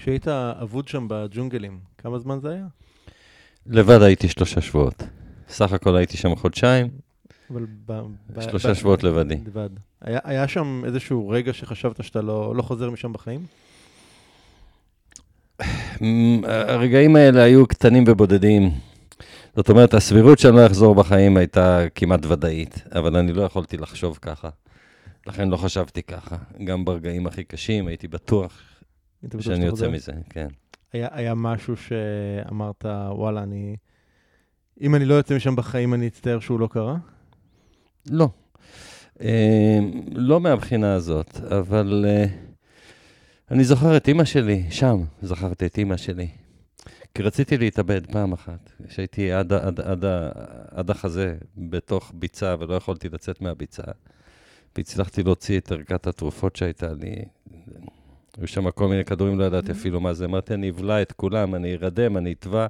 כשהיית אבוד שם בג'ונגלים, כמה זמן זה היה? לבד הייתי שלושה שבועות. סך הכל הייתי שם חודשיים, אבל ב... ב- שלושה ב- שבועות לבדי. לבד. היה, היה שם איזשהו רגע שחשבת שאתה לא, לא חוזר משם בחיים? מ, הרגעים האלה היו קטנים ובודדים. זאת אומרת, הסבירות שאני לא אחזור בחיים הייתה כמעט ודאית, אבל אני לא יכולתי לחשוב ככה. לכן לא חשבתי ככה. גם ברגעים הכי קשים הייתי בטוח היית בטוח שאני יוצא? מזה, כן. היה, היה משהו שאמרת, וואלה, אני... אם אני לא יוצא משם בחיים, אני אצטער שהוא לא קרה? לא. אה, לא מהבחינה הזאת, אבל אה, אני זוכר את אימא שלי, שם זכרתי את אימא שלי. כי רציתי להתאבד פעם אחת, כשהייתי עד, עד, עד, עד החזה בתוך ביצה ולא יכולתי לצאת מהביצה. והצלחתי להוציא את ערכת התרופות שהייתה לי. היו שם כל מיני כדורים, לא ידעתי אפילו מה זה. אמרתי, אני אבלע את כולם, אני ארדם, אני אטבע.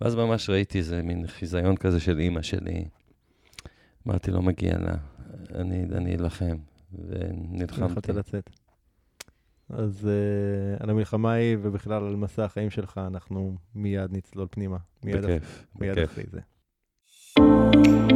ואז ממש ראיתי איזה מין חיזיון כזה של אימא שלי. אמרתי, לא מגיע לה, אני, אלחם. יכולת ונלחמתי. לצאת. אז uh, על המלחמה ההיא ובכלל על מסע החיים שלך, אנחנו מיד נצלול פנימה. מיד, בכיף, מיד בכיף. אחרי זה.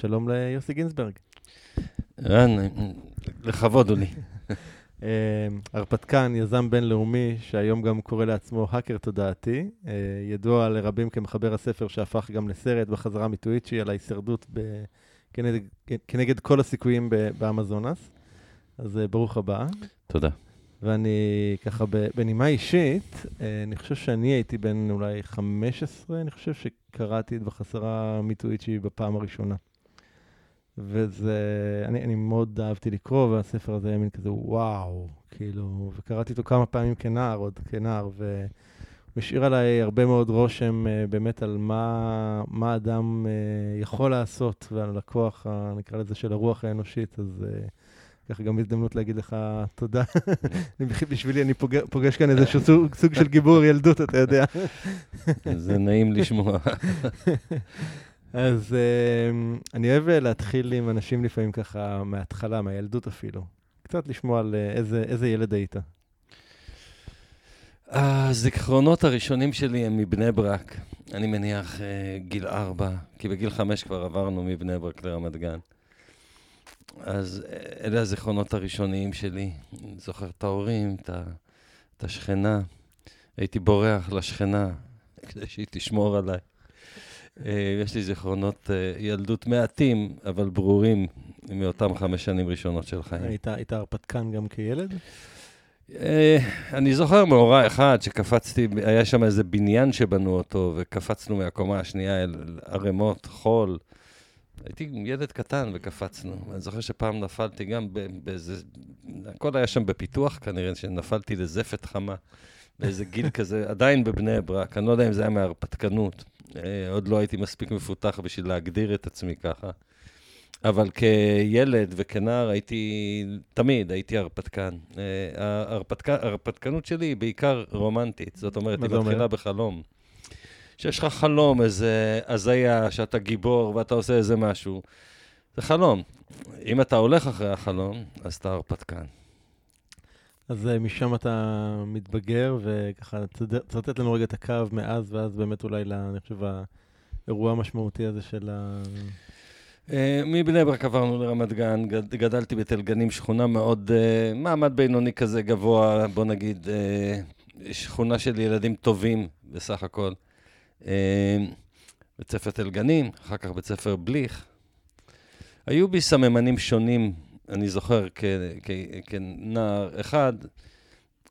שלום ליוסי גינזברג. רן, לכבוד הוא לי. אה, הרפתקן, יזם בינלאומי, שהיום גם קורא לעצמו האקר תודעתי, אה, ידוע לרבים כמחבר הספר שהפך גם לסרט בחזרה מטוויצ'י על ההישרדות ב... כנגד, כנגד כל הסיכויים באמזונס. אז אה, ברוך הבא. תודה. ואני ככה, בנימה אישית, אני חושב שאני הייתי בן אולי 15, אני חושב שקראתי את בחזרה מטוויצ'י בפעם הראשונה. וזה, אני, אני מאוד אהבתי לקרוא, והספר הזה היה מין כזה, וואו, כאילו, וקראתי אותו כמה פעמים כנער, עוד כנער, והוא השאיר עליי הרבה מאוד רושם אה, באמת על מה, מה אדם אה, יכול לעשות, ועל הכוח, ה- נקרא לזה, של הרוח האנושית, אז ככה גם הזדמנות להגיד לך תודה. בשבילי, אני פוגש, פוגש כאן איזשהו סוג, סוג של גיבור ילדות, אתה יודע. זה נעים לשמוע. אז uh, אני אוהב אה, להתחיל עם אנשים לפעמים ככה מההתחלה, מהילדות אפילו. קצת לשמוע על אה, איזה, איזה ילד היית. הזיכרונות הראשונים שלי הם מבני ברק. אני מניח אה, גיל ארבע, כי בגיל חמש כבר עברנו מבני ברק לרמת גן. אז אלה הזיכרונות הראשוניים שלי. אני זוכר את ההורים, את, את השכנה. הייתי בורח לשכנה כדי שהיא תשמור עליי. אה, יש לי זיכרונות אה, ילדות מעטים, אבל ברורים מאותם חמש שנים ראשונות של חיים. היית, היית הרפתקן גם כילד? אה, אני זוכר מאורע אחד שקפצתי, היה שם איזה בניין שבנו אותו, וקפצנו מהקומה השנייה אל ערימות חול. הייתי ילד קטן וקפצנו. אני זוכר שפעם נפלתי גם באיזה... הכל היה שם בפיתוח כנראה, שנפלתי לזפת חמה. באיזה גיל כזה, עדיין בבני ברק. אני לא יודע אם זה היה מהרפתקנות. אה, עוד לא הייתי מספיק מפותח בשביל להגדיר את עצמי ככה. אבל כילד וכנער הייתי, תמיד הייתי הרפתקן. אה, ההרפתק- ההרפתקנות שלי היא בעיקר רומנטית, זאת אומרת, היא? מתחילה בחלום. שיש לך חלום, איזה הזיה, שאתה גיבור ואתה עושה איזה משהו. זה חלום. אם אתה הולך אחרי החלום, אז אתה הרפתקן. אז אה, משם אתה מתבגר, וככה תצטט לנו רגע את הקו מאז, ואז באמת אולי, לה, אני חושב, האירוע המשמעותי הזה של ה... אה, מבני ברק עברנו לרמת גן, גדלתי בתל גנים, שכונה מאוד, uh, מעמד בינוני כזה גבוה, בוא נגיד, שכונה של ילדים טובים בסך הכל. בית ספר תל גנים, אחר כך בית ספר בליך. היו בי סממנים שונים, אני זוכר, כנער. אחד,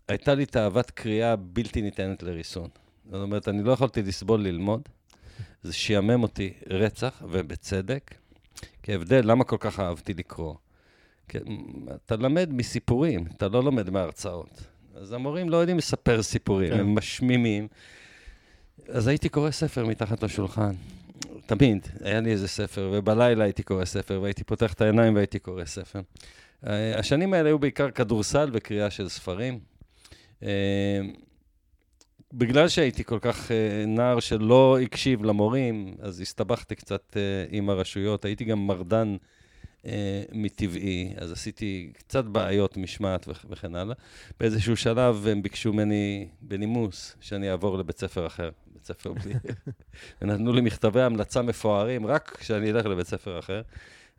הייתה לי תאוות קריאה בלתי ניתנת לריסון. זאת אומרת, אני לא יכולתי לסבול ללמוד. זה שיאמם אותי רצח, ובצדק. כהבדל, למה כל כך אהבתי לקרוא? כי אתה למד מסיפורים, אתה לא לומד מהרצאות. אז המורים לא יודעים לספר סיפורים, כן. הם משמימים. אז הייתי קורא ספר מתחת לשולחן. תמיד, היה לי איזה ספר, ובלילה הייתי קורא ספר, והייתי פותח את העיניים והייתי קורא ספר. אה, השנים האלה היו בעיקר כדורסל וקריאה של ספרים. אה, בגלל שהייתי כל כך uh, נער שלא הקשיב למורים, אז הסתבכתי קצת עם הרשויות. הייתי גם מרדן מטבעי, אז עשיתי קצת בעיות משמעת וכן הלאה. באיזשהו שלב הם ביקשו ממני בנימוס שאני אעבור לבית ספר אחר, בית ספר בלי... ונתנו לי מכתבי המלצה מפוארים רק כשאני אלך לבית ספר אחר.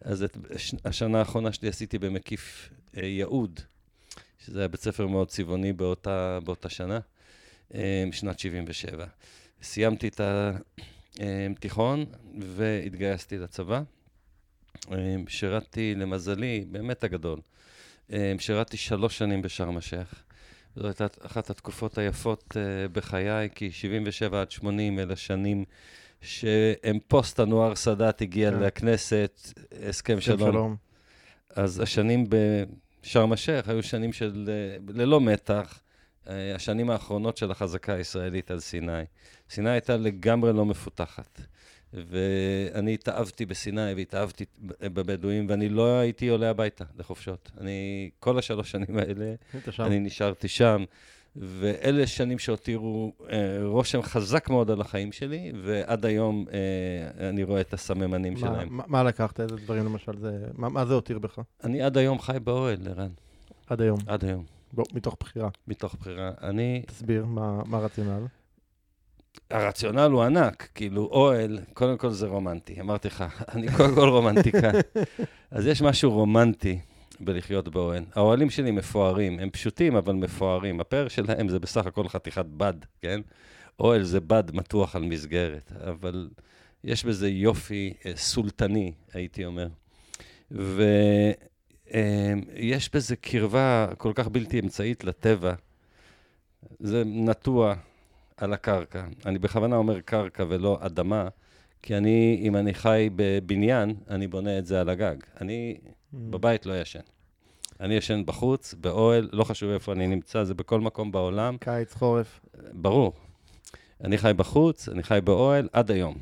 אז את השנה האחרונה שלי עשיתי במקיף uh, יהוד, שזה היה בית ספר מאוד צבעוני באותה, באותה שנה. אה, שנת 77. סיימתי את התיכון והתגייסתי לצבא. אה, שירתתי, למזלי, באמת הגדול, אה, שירתתי שלוש שנים בשארם א-שייח. זו הייתה אחת התקופות היפות בחיי, כי 77 עד 80 אלה שנים שהם פוסט אנואר סאדאת הגיע כן. לכנסת, הסכם שלום. שלום. אז השנים בשארם א-שייח היו שנים של ללא מתח. אה, השנים האחרונות של החזקה הישראלית על סיני. סיני הייתה לגמרי לא מפותחת. ואני התאהבתי בסיני והתאהבתי בבדואים, ואני לא הייתי עולה הביתה לחופשות. אני, כל השלוש שנים האלה, אני נשארתי שם. ואלה שנים שהותירו אה, רושם חזק מאוד על החיים שלי, ועד היום אה, אני רואה את הסממנים מה, שלהם. מה, מה לקחת? איזה דברים למשל? זה, מה, מה זה הותיר בך? אני עד היום חי באוהל, ערן. עד היום? עד היום. בוא, מתוך בחירה. מתוך בחירה. אני... תסביר, מה, מה הרציונל? הרציונל הוא ענק, כאילו אוהל, קודם כל זה רומנטי. אמרתי לך, אני קודם כל רומנטיקה. אז יש משהו רומנטי בלחיות באוהל. האוהלים שלי מפוארים, הם פשוטים אבל מפוארים. הפאר שלהם זה בסך הכל חתיכת בד, כן? אוהל זה בד מתוח על מסגרת, אבל יש בזה יופי אה, סולטני, הייתי אומר. ו... אמ, יש בזה קרבה כל כך בלתי אמצעית לטבע. זה נטוע על הקרקע. אני בכוונה אומר קרקע ולא אדמה, כי אני, אם אני חי בבניין, אני בונה את זה על הגג. אני mm. בבית לא ישן. אני ישן בחוץ, באוהל, לא חשוב איפה אני נמצא, זה בכל מקום בעולם. קיץ, חורף. ברור. אני חי בחוץ, אני חי באוהל עד היום.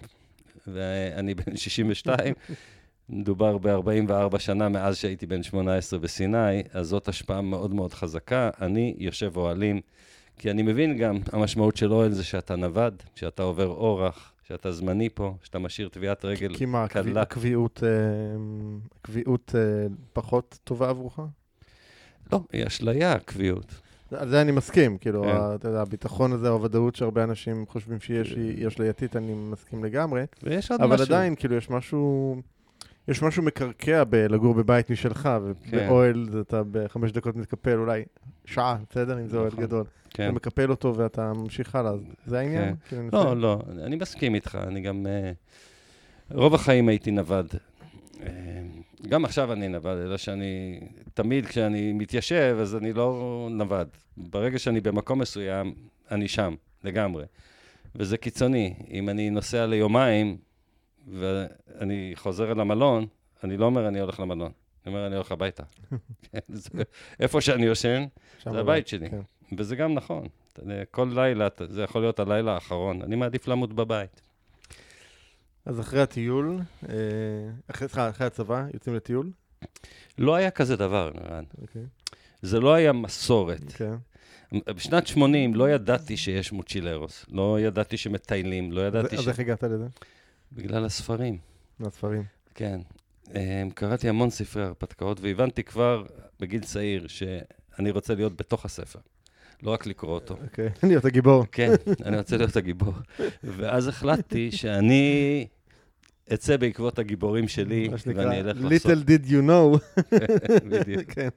ואני בן 62, מדובר ב-44 שנה מאז שהייתי בן 18 בסיני, אז זאת השפעה מאוד מאוד חזקה. אני יושב אוהלים, כי אני מבין גם, המשמעות של אוהל זה שאתה נווד, שאתה עובר אורח, שאתה זמני פה, שאתה משאיר טביעת רגל כי מה, קלה. הקביעות, אה, הקביעות אה, פחות טובה עבורך? לא, היא אשליה, הקביעות. על זה אני מסכים, כאילו, כן. אתה יודע, הביטחון הזה, הוודאות שהרבה אנשים חושבים שיש, היא אשלייתית, אני מסכים לגמרי. ויש עוד אבל משהו. אבל עדיין, כאילו, יש משהו... יש משהו מקרקע בלגור בבית משלך, ובאוהל כן. אתה בחמש דקות מתקפל, אולי שעה, בסדר? אם זה אוהל נכון. גדול. כן. אתה מקפל אותו ואתה ממשיך הלאה, זה העניין? כן. כאילו, לא, לא, אני מסכים איתך, אני גם... אה, רוב החיים הייתי נווד. אה, גם עכשיו אני נווד, אלא שאני... תמיד כשאני מתיישב, אז אני לא נווד. ברגע שאני במקום מסוים, אני שם, לגמרי. וזה קיצוני. אם אני נוסע ליומיים, ואני חוזר אל המלון, אני לא אומר אני הולך למלון, אני אומר אני הולך הביתה. כן, איפה שאני יושן, זה הבית שלי. כן. וזה גם נכון. כל לילה, זה יכול להיות הלילה האחרון. אני מעדיף למות בבית. אז אחרי הטיול, אה, אחרי, אחרי הצבא, יוצאים לטיול? לא היה כזה דבר, נראה. Okay. אוקיי. זה לא היה מסורת. Okay. אוקיי. בשנת 80 לא ידעתי שיש מוצ'ילרוס, לא ידעתי שמטיילים, לא ידעתי ש... אז איך הגעת לזה? בגלל הספרים. הספרים. כן. Um, קראתי המון ספרי הרפתקאות, והבנתי כבר בגיל צעיר אני רוצה להיות בתוך הספר, לא רק לקרוא אותו. אוקיי, אני רוצה גיבור. כן, אני רוצה להיות הגיבור. ואז החלטתי שאני אצא בעקבות הגיבורים שלי, ואני אלך לעשות... little did you know. בדיוק. כן.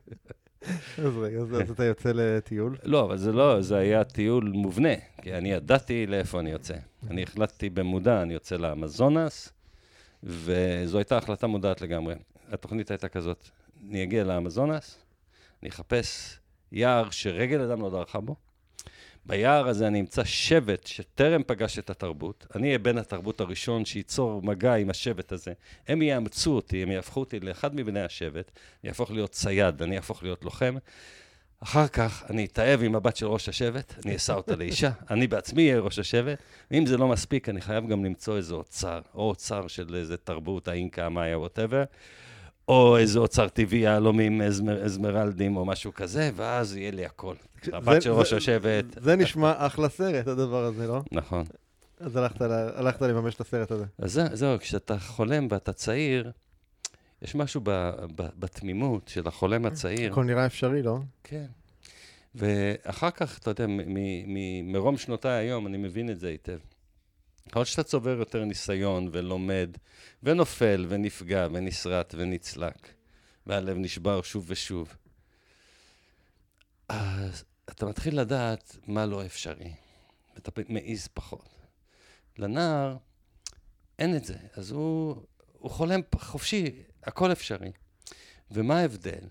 אז רגע, אז אתה יוצא לטיול. לא, אבל זה לא, זה היה טיול מובנה, כי אני ידעתי לאיפה אני יוצא. אני החלטתי במודע, אני יוצא לאמזונס, וזו הייתה החלטה מודעת לגמרי. התוכנית הייתה כזאת, אני אגיע לאמזונס, אני אחפש יער שרגל אדם לא דרכה בו. ביער הזה אני אמצא שבט שטרם פגש את התרבות. אני אהיה בן התרבות הראשון שייצור מגע עם השבט הזה. הם יאמצו אותי, הם יהפכו אותי לאחד מבני השבט, אני אהפוך להיות צייד, אני אהפוך להיות לוחם. אחר כך אני אתאהב עם הבת של ראש השבט, אני אשא אותה לאישה, אני בעצמי אהיה ראש השבט, ואם זה לא מספיק, אני חייב גם למצוא איזה אוצר, או אוצר של איזה תרבות, האינקה, המאיה, ווטאבר, או איזה אוצר טבעי, יהלומים, אזמר- אזמרלדים, או משהו כזה, ואז יהיה לי הכל. הבת של ראש השבט. זה נשמע אחלה סרט, הדבר הזה, לא? נכון. אז הלכת הלכת לממש את הסרט הזה. אז זה- זהו, כשאתה חולם ואתה צעיר, יש משהו ב, ב, בתמימות של החולם הצעיר. הכל נראה אפשרי, לא? כן. ואחר כך, אתה יודע, מרום שנותיי היום, אני מבין את זה היטב. ככל שאתה צובר יותר ניסיון ולומד, ונופל, ונפגע, ונסרט, ונצלק, והלב נשבר שוב ושוב, אז אתה מתחיל לדעת מה לא אפשרי, ואתה מעז פחות. לנער אין את זה, אז הוא, הוא חולם חופשי, הכל אפשרי. ומה ההבדל?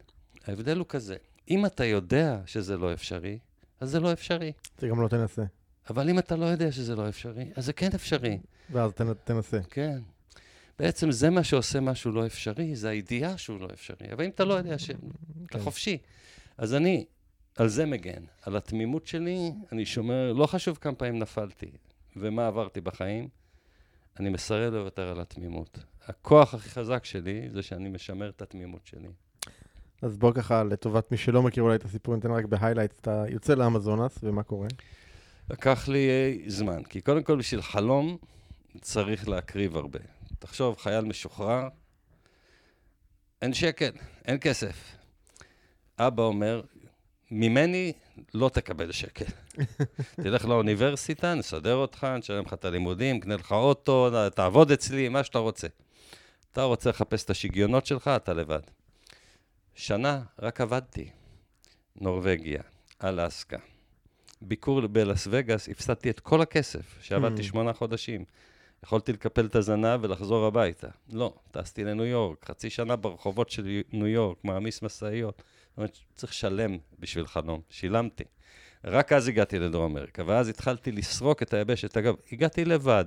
ההבדל הוא כזה, אם אתה יודע שזה לא אפשרי, אז זה לא אפשרי. זה גם לא תנסה. אבל אם אתה לא יודע שזה לא אפשרי, אז זה כן אפשרי, ואז תנ- תנסה. כן. בעצם זה מה שעושה משהו לא אפשרי, זה הידיעה שהוא לא אפשרי. אבל אם אתה לא יודע שאתה כן. חופשי. אז אני על זה מגן. על התמימות שלי, אני שומר, לא חשוב כמה פעמים נפלתי ומה עברתי בחיים, אני מסרב לוותר על התמימות. הכוח הכי חזק שלי זה שאני משמר את התמימות שלי. אז בוא ככה, לטובת מי שלא מכיר אולי את הסיפור, ניתן רק ב highlights, אתה יוצא לאמזונאס, ומה קורה? לקח לי אה, זמן, כי קודם כל בשביל חלום צריך להקריב הרבה. תחשוב, חייל משוחרר, אין שקל, אין כסף. אבא אומר, ממני לא תקבל שקל. תלך לאוניברסיטה, נסדר אותך, נשלם לך את הלימודים, נקנה לך אוטו, תעבוד אצלי, מה שאתה רוצה. אתה רוצה לחפש את השיגיונות שלך, אתה לבד. שנה רק עבדתי. נורבגיה, אלסקה, ביקור בלאס וגאס, הפסדתי את כל הכסף שעבדתי Hmm. שמונה חודשים. יכולתי לקפל את הזנב ולחזור הביתה. לא, טסתי לניו יורק, חצי שנה ברחובות של ניו יורק, מעמיס משאיות. זאת אומרת, צריך לשלם בשביל חלום. שילמתי. רק אז הגעתי לדרום אמריקה, ואז התחלתי לסרוק את היבשת. אגב, הגעתי לבד.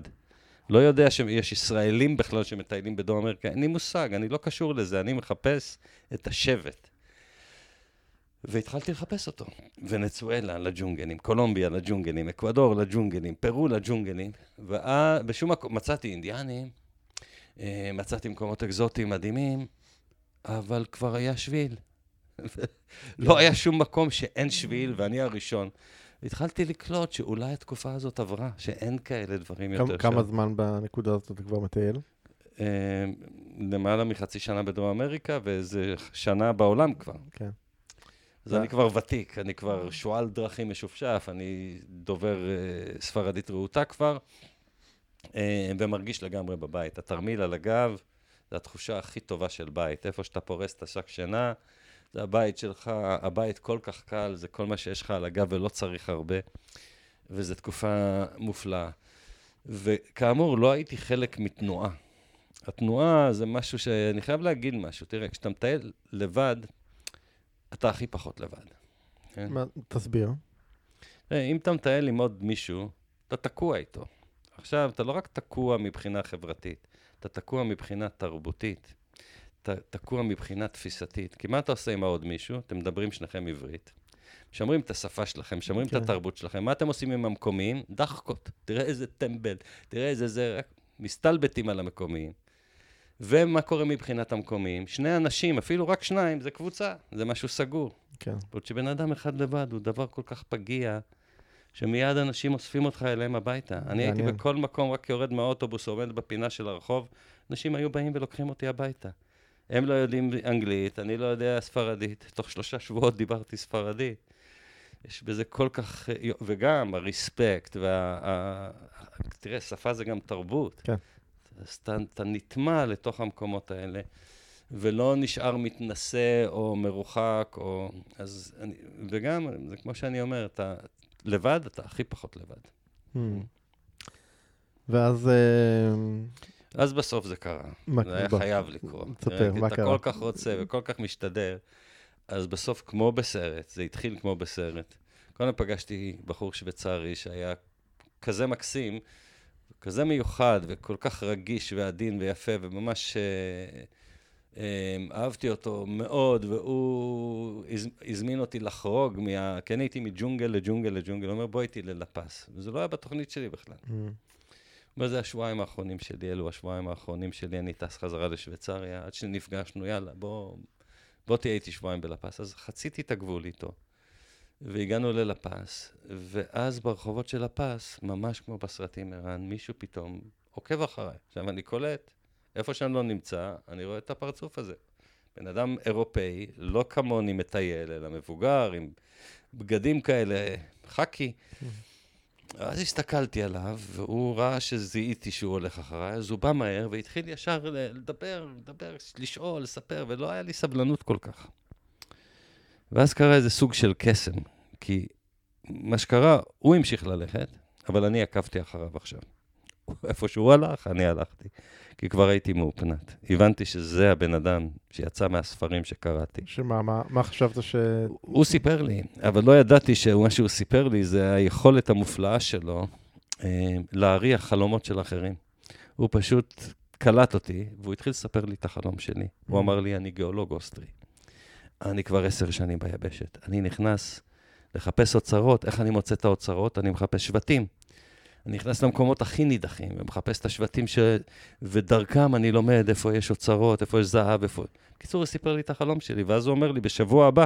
לא יודע שיש ישראלים בכלל שמטיילים בדרום אמריקה, אין לי מושג, אני לא קשור לזה, אני מחפש את השבט. והתחלתי לחפש אותו. ונצואלה לג'ונגלים, קולומביה לג'ונגלים, אקוודור לג'ונגלים, פרו לג'ונגלים, ובשום מקום מצאתי אינדיאנים, אה, מצאתי מקומות אקזוטיים מדהימים, אבל כבר היה שביל. לא היה שום מקום שאין שביל, ואני הראשון. התחלתי לקלוט שאולי התקופה הזאת עברה, שאין כאלה דברים יותר כמה- כמה זמן בנקודה הזאת אתה כבר מטייל? אה, למעלה מחצי שנה בדרום אמריקה, ואיזה שנה בעולם כבר. כן. אז אני כבר ותיק, אני כבר שועל דרכים משופשף, אני דובר אה, ספרדית רהוטה כבר, אה, ומרגיש לגמרי בבית. התרמיל על הגב, זו התחושה הכי טובה של בית. איפה שאתה פורס את השק שינה, זה הבית שלך, הבית כל כך קל, זה כל מה שיש לך על הגב ולא צריך הרבה, וזו תקופה מופלאה. וכאמור, לא הייתי חלק מתנועה. התנועה זה משהו שאני חייב להגיד משהו. תראה, כשאתה מטייל לבד, אתה הכי פחות לבד. כן? מה- תסביר. תראה, אם אתה מטייל עם עוד מישהו, אתה תקוע איתו. עכשיו, אתה לא רק תקוע מבחינה חברתית, אתה תקוע מבחינה תרבותית, אתה תקוע מבחינה תפיסתית. כי מה אתה עושה עם העוד מישהו? אתם מדברים שניכם עברית. משמרים את השפה שלכם, משמרים כן. את התרבות שלכם. מה אתם עושים עם המקומיים? דחקות. תראה איזה טמבל, תראה איזה זה, רק מסתלבטים על המקומיים. ומה קורה מבחינת המקומיים? שני אנשים, אפילו רק שניים, זה קבוצה, זה משהו סגור. כן. בעוד שבן אדם אחד לבד הוא דבר כל כך פגיע, שמיד אנשים אוספים אותך אליהם הביתה. אני הייתי מעניין. בכל מקום, רק יורד מהאוטובוס, עומד בפינה של הרחוב, אנשים היו באים ולוקחים אותי הביתה. הם לא יודעים אנגלית, אני לא יודע ספרדית. תוך שלושה שבועות דיברתי ספרדית. יש בזה כל כך... וגם הרספקט, וה... תראה, שפה זה גם תרבות. כן. אז אתה, אתה נטמע לתוך המקומות האלה, ולא נשאר מתנשא או מרוחק, או... אז אני... וגם, זה כמו שאני אומר, אתה לבד, אתה הכי פחות לבד. Hmm. ואז... אה, אז בסוף זה קרה. מה- זה היה חייב לקרות. תספר, מה אתה קרה? כל כך רוצה וכל כך משתדל, אז בסוף, כמו בסרט, זה התחיל כמו בסרט. קודם פגשתי בחור שוויצרי שהיה כזה מקסים, כזה מיוחד וכל כך רגיש ועדין ויפה, וממש אה, אה, אהבתי אותו מאוד, והוא הז, הזמין אותי לחרוג, מה... אני הייתי מג'ונגל לג'ונגל לג'ונגל, הוא אומר, בוא איתי ללפס. וזה לא היה בתוכנית שלי בכלל. מה זה השבועיים האחרונים שלי, אלו השבועיים האחרונים שלי, אני טס חזרה לשוויצריה, עד שנפגשנו, יאללה, בוא, בוא תהיה איתי שבועיים בלפס. אז חציתי את הגבול איתו, והגענו ללפס, ואז ברחובות של לפס, ממש כמו בסרטים, ערן, מישהו פתאום עוקב אחריי. עכשיו, אני קולט, איפה שאני לא נמצא, אני רואה את הפרצוף הזה. בן אדם אירופאי, לא כמוני מטייל, אלא מבוגר, עם בגדים כאלה, חאקי. אז הסתכלתי עליו, והוא ראה שזיהיתי שהוא הולך אחריי, אז הוא בא מהר והתחיל ישר לדבר, לדבר, לשאול, לספר, ולא היה לי סבלנות כל כך. ואז קרה איזה סוג של קסם, כי מה שקרה, הוא המשיך ללכת, אבל אני עקבתי אחריו עכשיו. איפה שהוא הלך, אני הלכתי, כי כבר הייתי מאופנת. הבנתי שזה הבן אדם שיצא מהספרים שקראתי. שמה, מה, מה חשבת ש... הוא סיפר לי, אבל לא ידעתי שמה שהוא סיפר לי זה היכולת המופלאה שלו אה, להריח חלומות של אחרים. הוא פשוט קלט אותי, והוא התחיל לספר לי את החלום שלי. הוא אמר לי, אני גיאולוג אוסטרי. אני כבר עשר שנים ביבשת. אני נכנס לחפש אוצרות. איך אני מוצא את האוצרות? אני מחפש שבטים. אני נכנס למקומות הכי נידחים, ומחפש את השבטים ש... ודרכם אני לומד איפה יש אוצרות, איפה יש זהב, איפה... בקיצור, הוא סיפר לי את החלום שלי, ואז הוא אומר לי, בשבוע הבא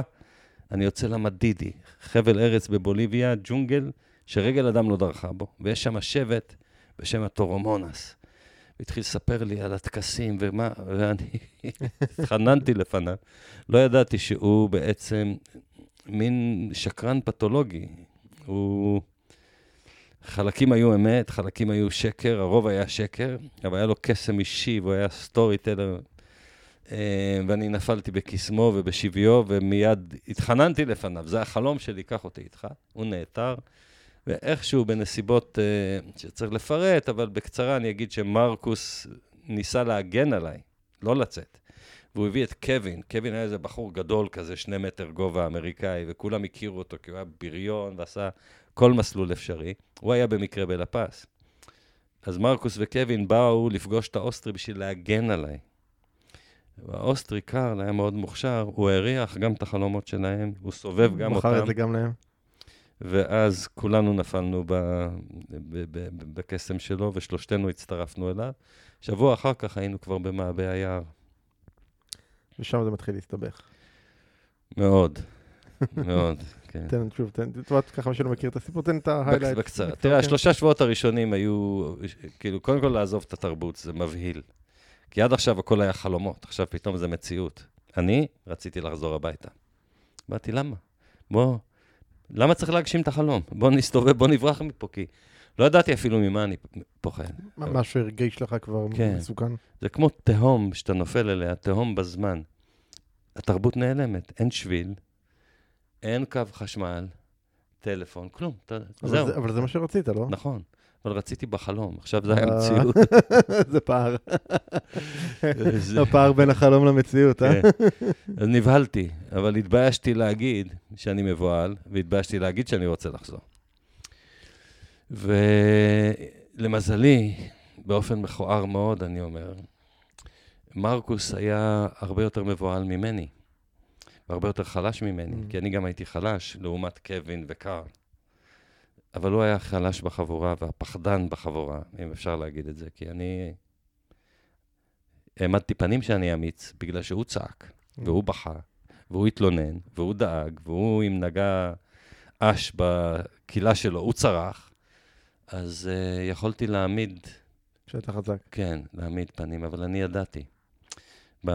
אני יוצא למדידי, חבל ארץ בבוליביה, ג'ונגל, שרגל אדם לא דרכה בו, ויש שם שבט בשם הטורומונס. הוא התחיל לספר לי על הטקסים ומה, ואני התחננתי לפניו. לא ידעתי שהוא בעצם מין שקרן פתולוגי. הוא... חלקים היו אמת, חלקים היו שקר, הרוב היה שקר, אבל היה לו קסם אישי, והוא היה story teller. אה, ואני נפלתי בקסמו ובשביו, ומיד התחננתי לפניו. זה החלום שלי, קח אותי איתך. הוא נעתר, ואיכשהו בנסיבות אה, שצריך לפרט, אבל בקצרה אני אגיד שמרקוס ניסה להגן עליי, לא לצאת. והוא הביא את קווין, קווין היה איזה בחור גדול כזה, שני מטר גובה אמריקאי, וכולם הכירו אותו כי הוא היה בריון ועשה כל מסלול אפשרי. הוא היה במקרה בלפס. אז מרקוס וקווין באו לפגוש את האוסטרי בשביל להגן עליי. והאוסטרי קארל היה מאוד מוכשר, הוא הריח גם את החלומות שלהם, הוא סובב גם אותם. מכר את זה גם להם. ואז כולנו נפלנו ב- ב- ב- ב- בקסם שלו, ושלושתנו הצטרפנו אליו. שבוע אחר כך היינו כבר במעבה היער. ושם זה מתחיל להסתבך. מאוד, מאוד, כן. תן, שוב, תן, תן, ככה מי שלא מכיר את הסיפור, תן את ההיילייט. בקצרה. תראה, השלושה שבועות הראשונים היו, כאילו, קודם כל לעזוב את התרבות, זה מבהיל. כי עד עכשיו הכל היה חלומות, עכשיו פתאום זה מציאות. אני רציתי לחזור הביתה. באתי, למה? בוא, למה צריך להגשים את החלום? בוא נסתובב, בוא נברח מפה, כי לא ידעתי אפילו ממה אני פוחד. מה- משהו הרגיש לך כבר כן. מסוכן. זה כמו תהום שאתה נופל אליה, תהום בזמן. התרבות נעלמת, אין שביל, אין קו חשמל, טלפון, כלום. אתה, אבל זהו, זה- אבל זה מה שרצית, לא? נכון. אבל רציתי בחלום, עכשיו זה היה אה, מציאות. זה פער. הפער בין החלום למציאות, אה? כן. אז נבהלתי, אבל התביישתי להגיד שאני מבוהל, והתביישתי להגיד שאני רוצה לחזור. ולמזלי, באופן מכוער מאוד, אני אומר, מרקוס היה הרבה יותר מבוהל ממני, והרבה יותר חלש ממני, Mm. כי אני גם הייתי חלש לעומת קווין וקארל. אבל הוא היה חלש בחבורה והפחדן בחבורה, אם אפשר להגיד את זה, כי אני העמדתי פנים שאני אמיץ, בגלל שהוא צעק, והוא בכה, והוא התלונן, והוא דאג, והוא אם נגע אש בקהילה שלו, הוא צרח, אז uh, יכולתי להעמיד, כשאתה חזק. כן, להעמיד פנים, אבל אני ידעתי. ב...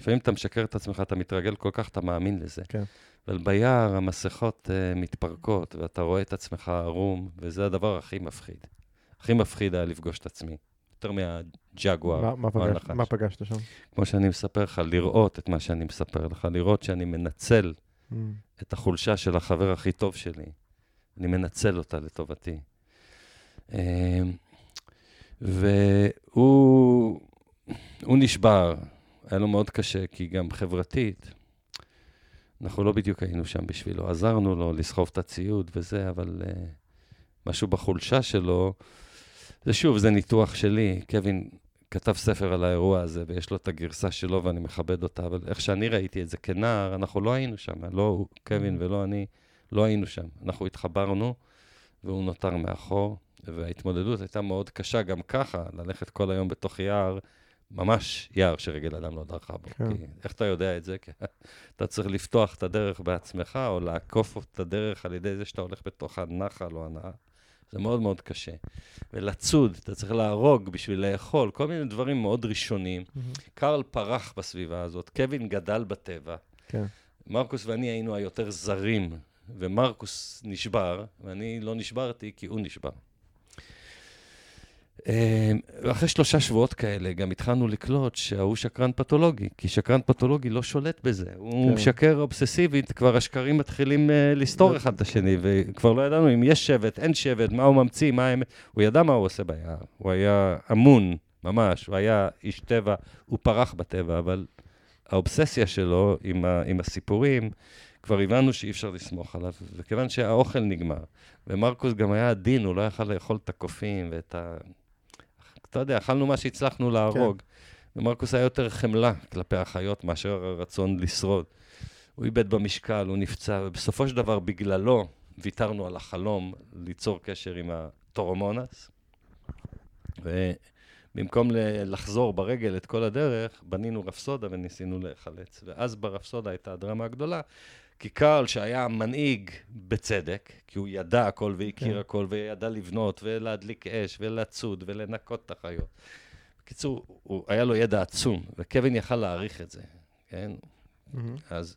לפעמים אתה משקר את עצמך, אתה מתרגל כל כך, אתה מאמין לזה. כן. אבל ביער המסכות uh, מתפרקות, ואתה רואה את עצמך ערום, וזה הדבר הכי מפחיד. הכי מפחיד היה לפגוש את עצמי. יותר מהג'גואר מה- מה פגש-. מה פגשת שם? כמו שאני מספר לך, לראות את מה שאני מספר לך, לראות שאני מנצל Mm. את החולשה של החבר הכי טוב שלי. אני מנצל אותה לטובתי. אמ, והוא הוא נשבר, היה לו מאוד קשה, כי גם חברתית, אנחנו לא בדיוק היינו שם בשבילו. עזרנו לו לסחוב את הציוד וזה, אבל uh, משהו בחולשה שלו, זה שוב, זה ניתוח שלי. קווין כתב ספר על האירוע הזה, ויש לו את הגרסה שלו ואני מכבד אותה, אבל איך שאני ראיתי את זה כנער, אנחנו לא היינו שם, לא הוא, קווין ולא אני, לא היינו שם. אנחנו התחברנו, והוא נותר מאחור, וההתמודדות הייתה מאוד קשה גם ככה, ללכת כל היום בתוך יער, ממש יער שרגל אדם לא דרכה בו. כן. כי איך אתה יודע את זה? כי אתה צריך לפתוח את הדרך בעצמך, או לעקוף את הדרך על ידי זה שאתה הולך בתוך הנחל או הנהר. זה מאוד מאוד קשה. ולצוד, אתה צריך להרוג בשביל לאכול, כל מיני דברים מאוד ראשוניים. קרל פרח בסביבה הזאת, קווין גדל בטבע. כן. מרקוס ואני היינו היותר זרים, ומרקוס נשבר, ואני לא נשברתי כי הוא נשבר. אה, ואחרי שלושה שבועות כאלה גם התחלנו לקלוט שההוא שקרן פתולוגי, כי שקרן פתולוגי לא שולט בזה. הוא כן. משקר אובססיבית, כבר השקרים מתחילים uh, לסתור אחד את השני, וכבר לא ידענו אם יש שבט, אין שבט, מה הוא ממציא, מה האמת. הוא ידע מה הוא עושה ביער, הוא היה אמון, ממש, הוא היה איש טבע, הוא פרח בטבע, אבל האובססיה שלו עם, ה, עם הסיפורים, כבר הבנו שאי אפשר לסמוך עליו, וכיוון שהאוכל נגמר, ומרקוס גם היה עדין, הוא לא יכל לאכול את הקופים ואת ה... אתה יודע, אכלנו מה שהצלחנו להרוג. כן. ומרקוס היה יותר חמלה כלפי החיות מאשר הרצון לשרוד. הוא איבד במשקל, הוא נפצע, ובסופו של דבר, בגללו, ויתרנו על החלום ליצור קשר עם הטורומונס. ובמקום לחזור ברגל את כל הדרך, בנינו רפסודה וניסינו להיחלץ. ואז ברפסודה הייתה הדרמה הגדולה, כי קרל, שהיה מנהיג בצדק, כי הוא ידע הכל והכיר כן. הכל, וידע לבנות ולהדליק אש ולצוד ולנקות את החיות. בקיצור, הוא, היה לו ידע עצום, וקווין יכל להעריך את זה, כן? מהמם. אז,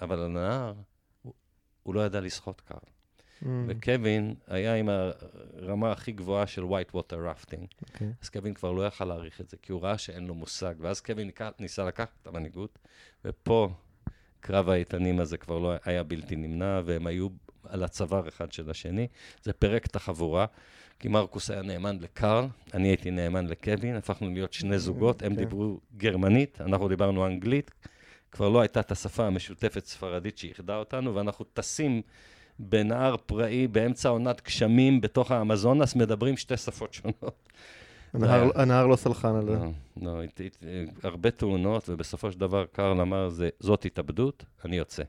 אבל הנהר, הוא, הוא לא ידע לשחות קר. מהמם. וקווין היה עם הרמה הכי גבוהה של white water rafting. אוקיי. אז קווין כבר לא יכל להעריך את זה, כי הוא ראה שאין לו מושג. ואז קווין ניסה לקחת את המנהיגות, ופה קרב האיתנים הזה כבר לא היה בלתי נמנע, והם היו על הצוואר אחד של השני. זה פירק את החבורה, כי מרקוס היה נאמן לקרל, אני הייתי נאמן לקווין, הפכנו להיות שני זוגות, הם כן. דיברו גרמנית, אנחנו דיברנו אנגלית. כבר לא הייתה את השפה המשותפת ספרדית שאיחדה אותנו, ואנחנו טסים בנהר פראי באמצע עונת גשמים בתוך האמזונס, מדברים שתי שפות שונות. הנהר- לא סלחן על זה. לא, לא, הרבה תאונות, ובסופו של דבר קרל אמר, "זה- זאת התאבדות, אני יוצא.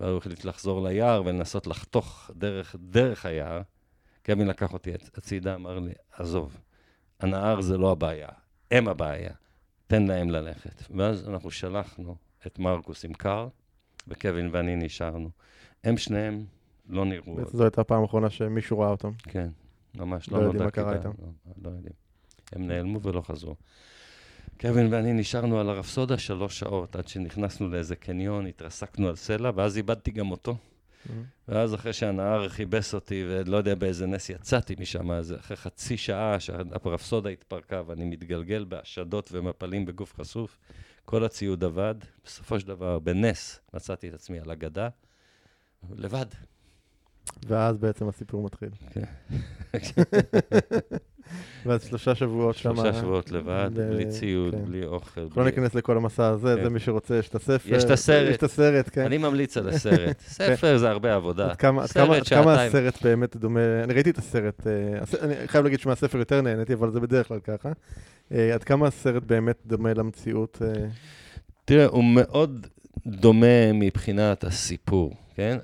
ואז הוא החליט לחזור ליער ולנסות לחתוך דרך, דרך היער. קווין לקח אותי הצ- הצידה, אמר לי, עזוב, הנהר זה לא הבעיה, הם הבעיה, תן להם ללכת. ואז אנחנו שלחנו את מרקוס עם קרל, וקווין ואני נשארנו. הם שניהם לא נראו זו הייתה הפעם האחרונה שמישהו ראה אותם. כן, ממש לא לא יודעים מה קרה איתם. לא, לא יודעים. הם נעלמו ולא חזרו. קווין ואני נשארנו על הרפסודה שלוש שעות, עד שנכנסנו לאיזה קניון, התרסקנו על סלע, ואז איבדתי גם אותו. מהמם. ואז אחרי שהנהר כיבס אותי, ולא יודע באיזה נס יצאתי משם, אז אחרי חצי שעה שהרפסודה התפרקה, ואני מתגלגל בהשדות ומפלים בגוף חשוף, כל הציוד עבד. בסופו של דבר, בנס, מצאתי את עצמי על הגדה, לבד. ואז בעצם הסיפור מתחיל. כן. ואז שלושה שבועות שם. שלושה שבועות לבד, בלי ציוד, כן. בלי אוכל. אנחנו לא ניכנס לכל המסע הזה, כן. זה מי שרוצה, יש את הספר. יש את הסרט. יש את הסרט, כן. אני ממליץ על הסרט. ספר זה הרבה עבודה. עד כמה. הסרט באמת דומה, אני ראיתי את הסרט, אה, אני חייב להגיד שמהספר יותר נהניתי, אבל זה בדרך כלל ככה. אה, עד כמה הסרט באמת דומה למציאות? אה, תראה, הוא מאוד דומה מבחינת הסיפור, כן?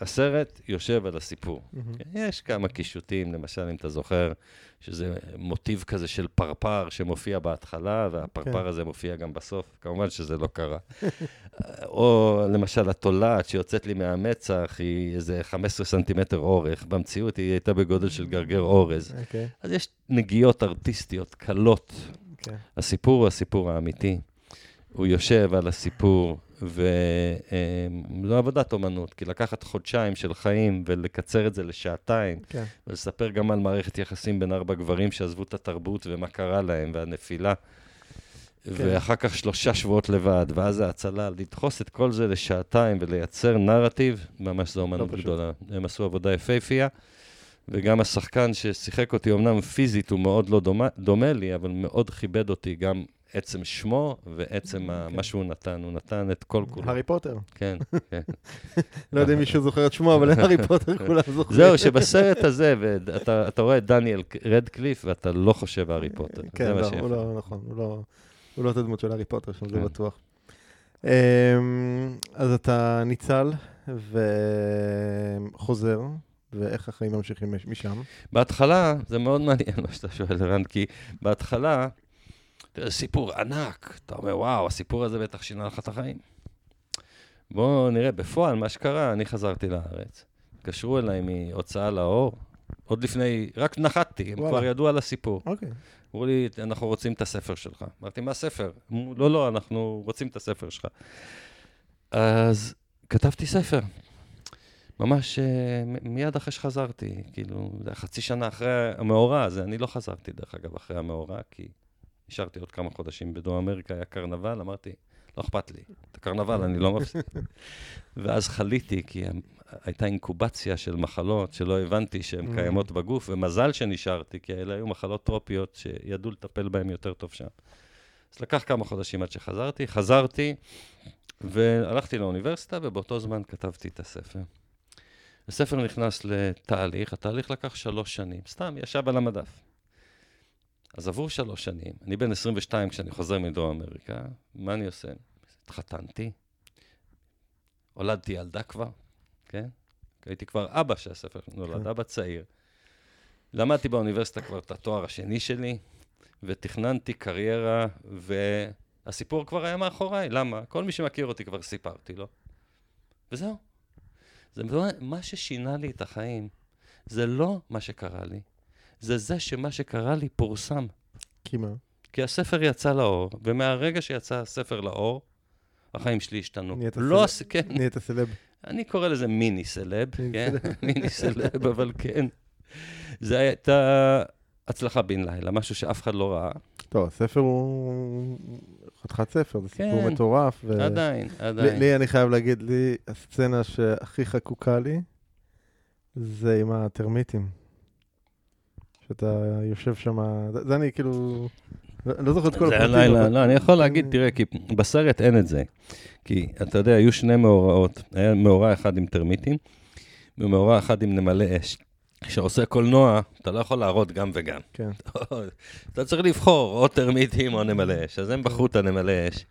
הסרט יושב על הסיפור. מהמם. יש כמה קישוטים, למשל, אם אתה זוכר, שזה מוטיב כזה של פרפר שמופיע בהתחלה, והפרפר כן. הזה מופיע גם בסוף. כמובן שזה לא קרה. או למשל, התולעת שיוצאת לי מהמצח היא איזה 15 סנטימטר אורך, במציאות היא הייתה בגודל של גרגר אורז. אוקיי, אז יש נגיעות ארטיסטיות קלות. כן. הסיפור הוא הסיפור האמיתי. הוא יושב על הסיפור, וזו עבודת אומנות, כי לקחת חודשיים של חיים ולקצר את זה לשעתיים, כן. ולספר גם על מערכת יחסים בין ארבע גברים שעזבו את התרבות ומה קרה להם, והנפילה. ואחר כך שלושה שבועות לבד, ואז ההצלה, לדחוס את כל זה לשעתיים ולייצר נרטיב, ממש זו אומנות פשוט. גדולה. הם עשו עבודה יפהפייה, וגם השחקן ששיחק אותי, אמנם פיזית הוא מאוד לא דומה, דומה לי, אבל מאוד כיבד אותי גם עצם שמו ועצם כן. מה שהוא נתן. הוא נתן את כל כולו. הארי פוטר. כן, כן. לא יודע אם מישהו זוכר את שמו, אבל הארי פוטר כולם זוכרים. זהו, שבסרט הזה, ואתה אתה רואה את דניאל רדקליף, ואתה לא חושב הארי פוטר. כן, לא. הוא לא, נכון, הוא לא, הוא לא את הדמות של הארי פוטר שם, זה כן. בטוח. אמ, אז אתה ניצל וחוזר, ואיך החיים ממשיכים מש- משם? בהתחלה, זה מאוד מעניין מה שאתה שואל, ערן, כי בהתחלה, תראה, סיפור ענק. אתה אומר, וואו, הסיפור הזה בטח שינה לך את החיים. בואו נראה, בפועל, מה שקרה, אני חזרתי לארץ. התקשרו אליי מהוצאה לאור, עוד לפני, רק נחתתי, הם וואלה. כבר ידעו על הסיפור. אוקיי. אמרו לי, אנחנו רוצים את הספר שלך. אמרתי, מה? אמרו, לא, לא, אנחנו רוצים את הספר שלך. אז כתבתי ספר. ממש אה, מיד אחרי שחזרתי, כאילו, חצי שנה אחרי המאורע הזה, אני לא חזרתי, דרך אגב, אחרי המאורע, כי נשארתי עוד כמה חודשים בדרום אמריקה, היה קרנבל, אמרתי, לא אכפת לי, את הקרנבל אני לא מפסיק. ואז חליתי, כי הייתה אינקובציה של מחלות שלא הבנתי שהן Mm. קיימות בגוף, ומזל שנשארתי, כי אלה היו מחלות טרופיות שידעו לטפל בהן יותר טוב שם. אז לקח כמה חודשים עד שחזרתי, חזרתי, והלכתי לאוניברסיטה, ובאותו זמן כתבתי את הספר. הספר נכנס לתהליך, התהליך לקח שלוש שנים, סתם, ישב על המדף. אז עברו שלוש שנים, אני בן 22 כשאני חוזר מדרום אמריקה, מה אני עושה? התחתנתי, הולדתי ילדה כבר, כן? הייתי כבר אבא שהספר נולד, כן. אבא צעיר. למדתי באוניברסיטה כבר את התואר השני שלי, ותכננתי קריירה, והסיפור כבר היה מאחוריי. למה? כל מי שמכיר אותי כבר סיפרתי לו. וזהו. זה מה ששינה לי את החיים, זה לא מה שקרה לי, זה זה שמה שקרה לי פורסם. כי מה? כי הספר יצא לאור, ומהרגע שיצא הספר לאור, החיים שלי השתנו. נהיית לא, סלב. כן, נהיית סלב. אני קורא לזה מיני סלב, כן? מיני סלב, אבל כן. זה הייתה הצלחה בן לילה, משהו שאף אחד לא ראה. טוב, הספר הוא חתיכת ספר, זה סיפור כן. מטורף. ו- עדיין, לי, עדיין. לי, אני חייב להגיד, לי, הסצנה שהכי חקוקה לי, זה עם הטרמיטים. שאתה יושב שם, זה, אני כאילו, לא לא זוכר את כל הפרטים. הלילה, אבל- לא, אני יכול להגיד, תראה, כי בסרט אין את זה. כי אתה יודע, היו שני מאורעות. היה מאורע אחד עם טרמיטים, ומאורע אחד עם נמלי אש. כשעושה קולנוע, אתה לא יכול להראות גם וגם. כן. אתה צריך לבחור או טרמיטים או נמלי אש. אז הם בחרו את הנמלי אש,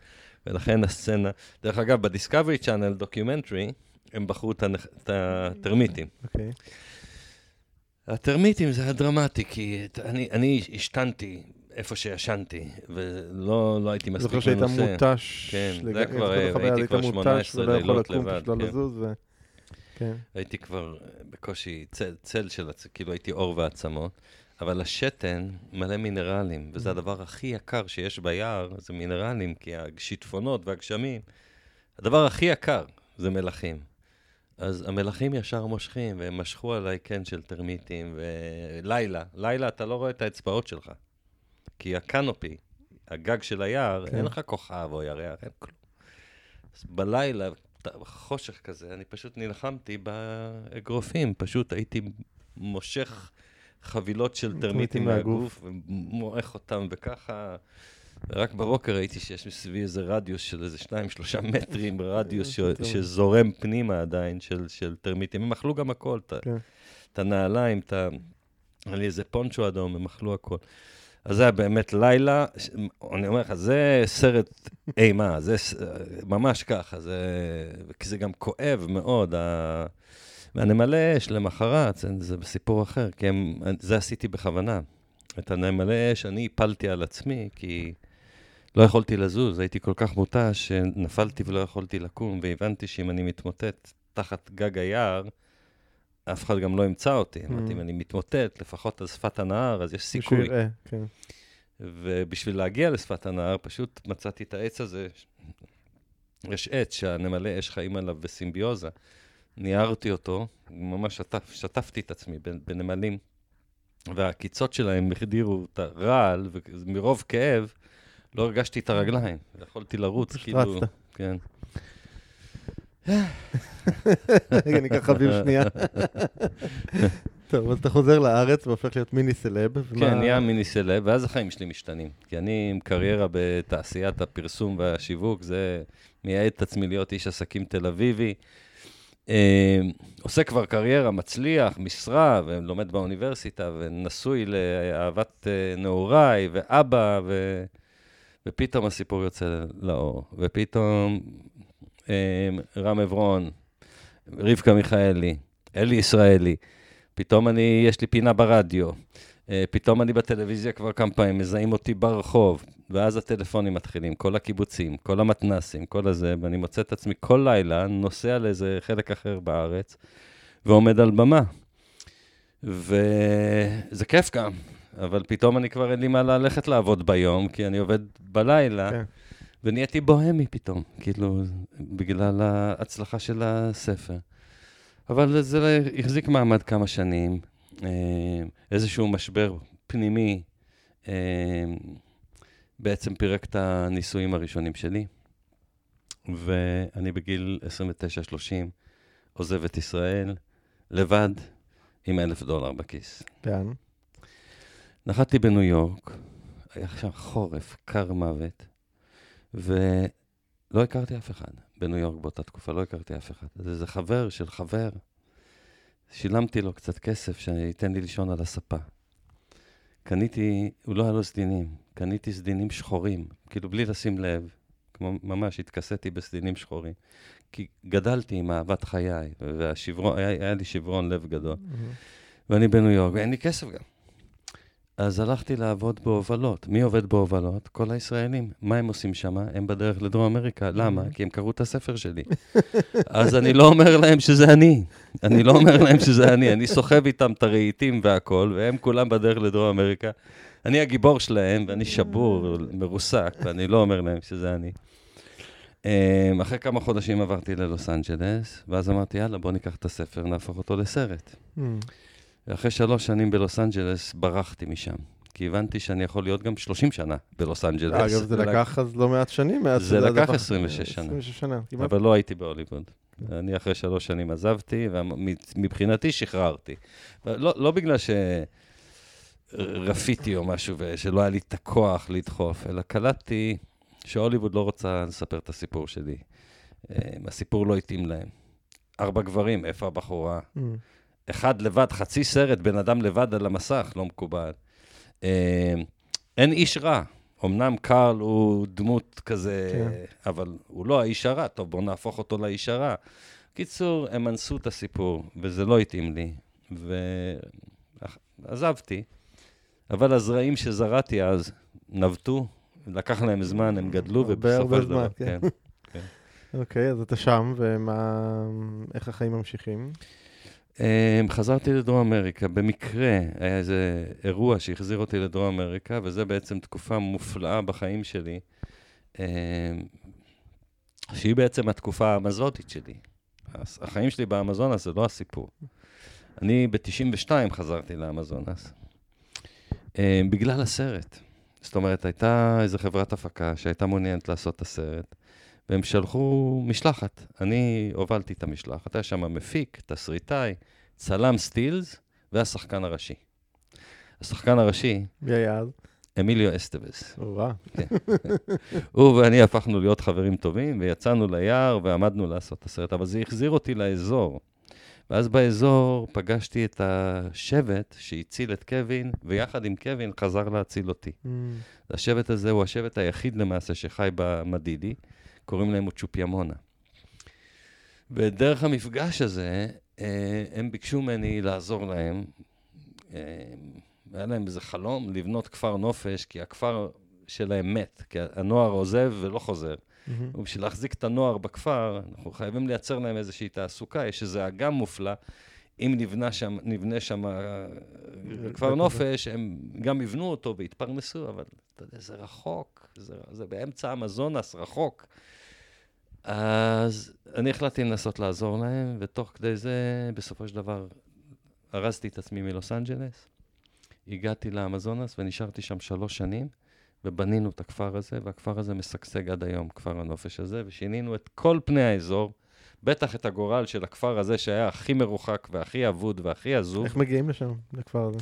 ולכן הסצנה... דרך אגב, בדיסקאברי צ'אנל, documentary, הם בחרו את הטרמיטים. אוקיי. הטרמיטים זה היה דרמטי, כי אני, אני השתנתי איפה שישנתי, ולא לא הייתי מספיק זוכר מנוסה. שהיית מותש. כן, זה לגמרי, כבר, זוכר הייתי היית כבר מותש 18 ולא יכול לילות לבד, לא כן. ו... כן. הייתי כבר בקושי צל, צל של, כאילו הייתי עור ועצמות, אבל השתן מלא מינרלים, וזה הדבר הכי יקר שיש ביער, זה מינרלים, כי השיטפונות והגשמים, הדבר הכי יקר זה מלחים. אז המלחים ישר מושכים, והם משכו עליי קן של טרמיטים, ולילה, לילה אתה לא רואה את האצבעות שלך. כי הקנופי, הגג של היער, כן. אין לך כוכב או ירח, אין כלום. אז בלילה, חושך כזה, אני פשוט נלחמתי באגרופים, פשוט הייתי מושך חבילות של טרמיטים. מהגוף, ומועך אותם, וככה... ורק בבוקר ראיתי שיש מסביבי איזה רדיוס של איזה שניים, שלושה מטרים, רדיוס ש- טוב. שזורם פנימה עדיין של, של טרמיטים. הם אכלו גם הכל, את כן. הנעליים, את ה... היה לי איזה פונצ'ו אדום, הם אכלו הכל. אז זה היה באמת לילה, ש- אני אומר לך, זה סרט אימה, זה ממש ככה, זה... כי זה גם כואב מאוד. ה... והנמלי אש למחרת, זה, זה בסיפור אחר, כי הם, זה עשיתי בכוונה. את הנמלי אש אני הפלתי על עצמי, כי לא יכולתי לזוז, הייתי כל כך מותש שנפלתי ולא יכולתי לקום, והבנתי שאם אני מתמוטט תחת גג היער, אף אחד גם לא ימצא אותי. אמרתי, אם אני מתמוטט, לפחות על שפת הנהר, אז יש סיכוי. מישהו יראה, כן. ובשביל להגיע לשפת הנהר, פשוט מצאתי את העץ הזה, יש עץ שהנמלי אש חיים עליו בסימביוזה. ניערתי אותו, ממש שטף, שטפתי את עצמי בנמלים, והעקיצות שלהם החדירו את הרעל, ומרוב כאב לא הרגשתי את הרגליים. יכולתי לרוץ, כאילו... כן. רגע, אני אקח אוויר שנייה. טוב, אז אתה חוזר לארץ והופך להיות מיני סלב. כן, נהיה מיני סלב, ואז החיים שלי משתנים. כי אני עם קריירה בתעשיית הפרסום והשיווק, זה מייעד את עצמי להיות איש עסקים תל אביבי. אה, עושה כבר קריירה, מצליח, משרה, ולומד באוניברסיטה, ונשוי לאהבת אה, נעוריי, ואבא, ו... ופתאום הסיפור יוצא לאור. ופתאום אה, רם עברון, רבקה מיכאלי, אלי ישראלי. פתאום אני, יש לי פינה ברדיו. אה, פתאום אני בטלוויזיה כבר כמה פעמים, מזהים אותי ברחוב, ואז הטלפונים מתחילים, כל הקיבוצים, כל המתנסים, כל הזה, ואני מוצא את עצמי כל לילה נוסע לאיזה חלק אחר בארץ, ועומד על במה. וזה כיף גם, אבל פתאום אני כבר אין לי מה ללכת לעבוד ביום, כי אני עובד בלילה. כן. ונהייתי בוהמי פתאום, כאילו, בגלל ההצלחה של הספר. אבל זה החזיק מעמד כמה שנים, אה, איזשהו משבר פנימי אה, בעצם פירק את הניסויים הראשונים שלי, ואני בגיל 29-30 עוזב את ישראל לבד עם אלף דולר בכיס. כן. נחתתי בניו יורק, היה שם חורף, קר מוות. ולא הכרתי אף אחד בניו יורק באותה תקופה, לא הכרתי אף אחד. זה איזה חבר של חבר. שילמתי לו קצת כסף שייתן לי לישון על הספה. קניתי, הוא לא היה לו סדינים, קניתי סדינים שחורים, כאילו בלי לשים לב, כמו ממש התכסיתי בסדינים שחורים. כי גדלתי עם אהבת חיי, והשברון, היה, היה לי שברון לב גדול. Mm-hmm. ואני בניו יורק, ואין לי כסף גם. אז הלכתי לעבוד בהובלות. מי עובד בהובלות? כל הישראלים. מה הם עושים שם? הם בדרך לדרום אמריקה. למה? כי הם קראו את הספר שלי. אז אני לא אומר להם שזה אני. אני לא אומר להם שזה אני. אני סוחב איתם את הרהיטים והכול, והם כולם בדרך לדרום אמריקה. אני הגיבור שלהם, ואני שבור, מרוסק, ואני לא אומר להם שזה אני. אמ, אחרי כמה חודשים עברתי ללוס אנג'לס, ואז אמרתי, יאללה, בוא ניקח את הספר, נהפוך אותו לסרט. ואחרי שלוש שנים בלוס אנג'לס, ברחתי משם. כי הבנתי שאני יכול להיות גם 30 שנה בלוס אנג'לס. אגב, זה לקח אז לא מעט שנים. זה לקח 26 שנה. 26 שנה, כמעט. אבל לא הייתי בהוליווד. אני אחרי שלוש שנים עזבתי, ומבחינתי שחררתי. לא, לא בגלל שרפיתי או משהו, ושלא היה לי את הכוח לדחוף, אלא קלטתי שהוליווד לא רוצה לספר את הסיפור שלי. אה, הסיפור לא התאים להם. ארבע גברים, איפה הבחורה? Mm. אחד לבד, חצי סרט, בן אדם לבד על המסך, לא מקובל. אה, אין איש רע. אמנם קארל הוא דמות כזה, כן. אבל הוא לא האיש הרע. טוב, בואו נהפוך אותו לאיש הרע. קיצור, הם אנסו את הסיפור, וזה לא התאים לי. ועזבתי. אבל הזרעים שזרעתי אז נבטו, לקח להם זמן, הם גדלו, ובסופו של דבר, כן. כן. אוקיי, אז אתה שם, ואיך החיים ממשיכים? Um, חזרתי לדרום אמריקה, במקרה היה איזה אירוע שהחזיר אותי לדרום אמריקה, וזה בעצם תקופה מופלאה בחיים שלי, um, שהיא בעצם התקופה האמזוטית שלי. החיים שלי באמזונס זה לא הסיפור. אני ב-92 חזרתי לאמזונס, um, בגלל הסרט. זאת אומרת, הייתה איזו חברת הפקה שהייתה מעוניינת לעשות את הסרט, והם שלחו משלחת. אני הובלתי את המשלחת, היה שם מפיק, תסריטאי, צלם סטילס והשחקן הראשי. השחקן הראשי... מי היה אז? אמיליו אסטבס. כן. הוא ואני הפכנו להיות חברים טובים, ויצאנו ליער ועמדנו לעשות את הסרט, אבל זה החזיר אותי לאזור. ואז באזור פגשתי את השבט שהציל את קווין, ויחד עם קווין חזר להציל אותי. Mm. השבט הזה הוא השבט היחיד למעשה שחי במדידי. קוראים להם אוצ'ופיאמונה. ודרך המפגש הזה, אה, הם ביקשו ממני לעזור להם. אה, היה להם איזה חלום לבנות כפר נופש, כי הכפר שלהם מת, כי הנוער עוזב ולא חוזר. Mm-hmm. ובשביל להחזיק את הנוער בכפר, אנחנו חייבים לייצר להם איזושהי תעסוקה, יש איזה אגם מופלא. אם נבנה שם, נבנה שם אה, כפר נופש, הם גם יבנו אותו ויתפרנסו, אבל אתה יודע, זה רחוק, זה, זה באמצע המזונס, רחוק. אז אני החלטתי לנסות לעזור להם, ותוך כדי זה, בסופו של דבר, ארזתי את עצמי מלוס אנג'לס, הגעתי לאמזונס ונשארתי שם שלוש שנים, ובנינו את הכפר הזה, והכפר הזה משגשג עד היום, כפר הנופש הזה, ושינינו את כל פני האזור, בטח את הגורל של הכפר הזה שהיה הכי מרוחק והכי אבוד והכי עזוב. איך מגיעים לשם, לכפר הזה?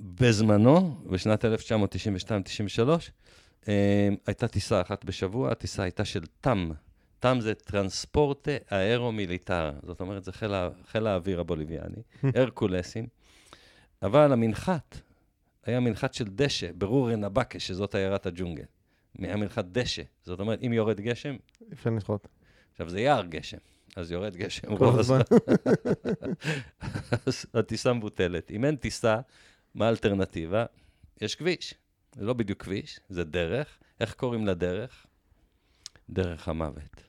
בזמנו, בשנת 1992-93, אה, הייתה טיסה אחת בשבוע, הטיסה הייתה של תם. תם זה טרנספורטה האירו-מיליטר, זאת אומרת, זה חיל, חיל האוויר הבוליביאני, הרקולסים. אבל המנחת היה מנחת של דשא, ברור נבקה, שזאת עיירת הג'ונגל. היה מנחת דשא, זאת אומרת, אם יורד גשם, אפשר לשחות. עכשיו זה יער גשם, אז יורד גשם רוב הזמן. אז הטיסה מבוטלת. אם אין טיסה, מה האלטרנטיבה? יש כביש. זה לא בדיוק כביש, זה דרך. איך קוראים לדרך? דרך המוות.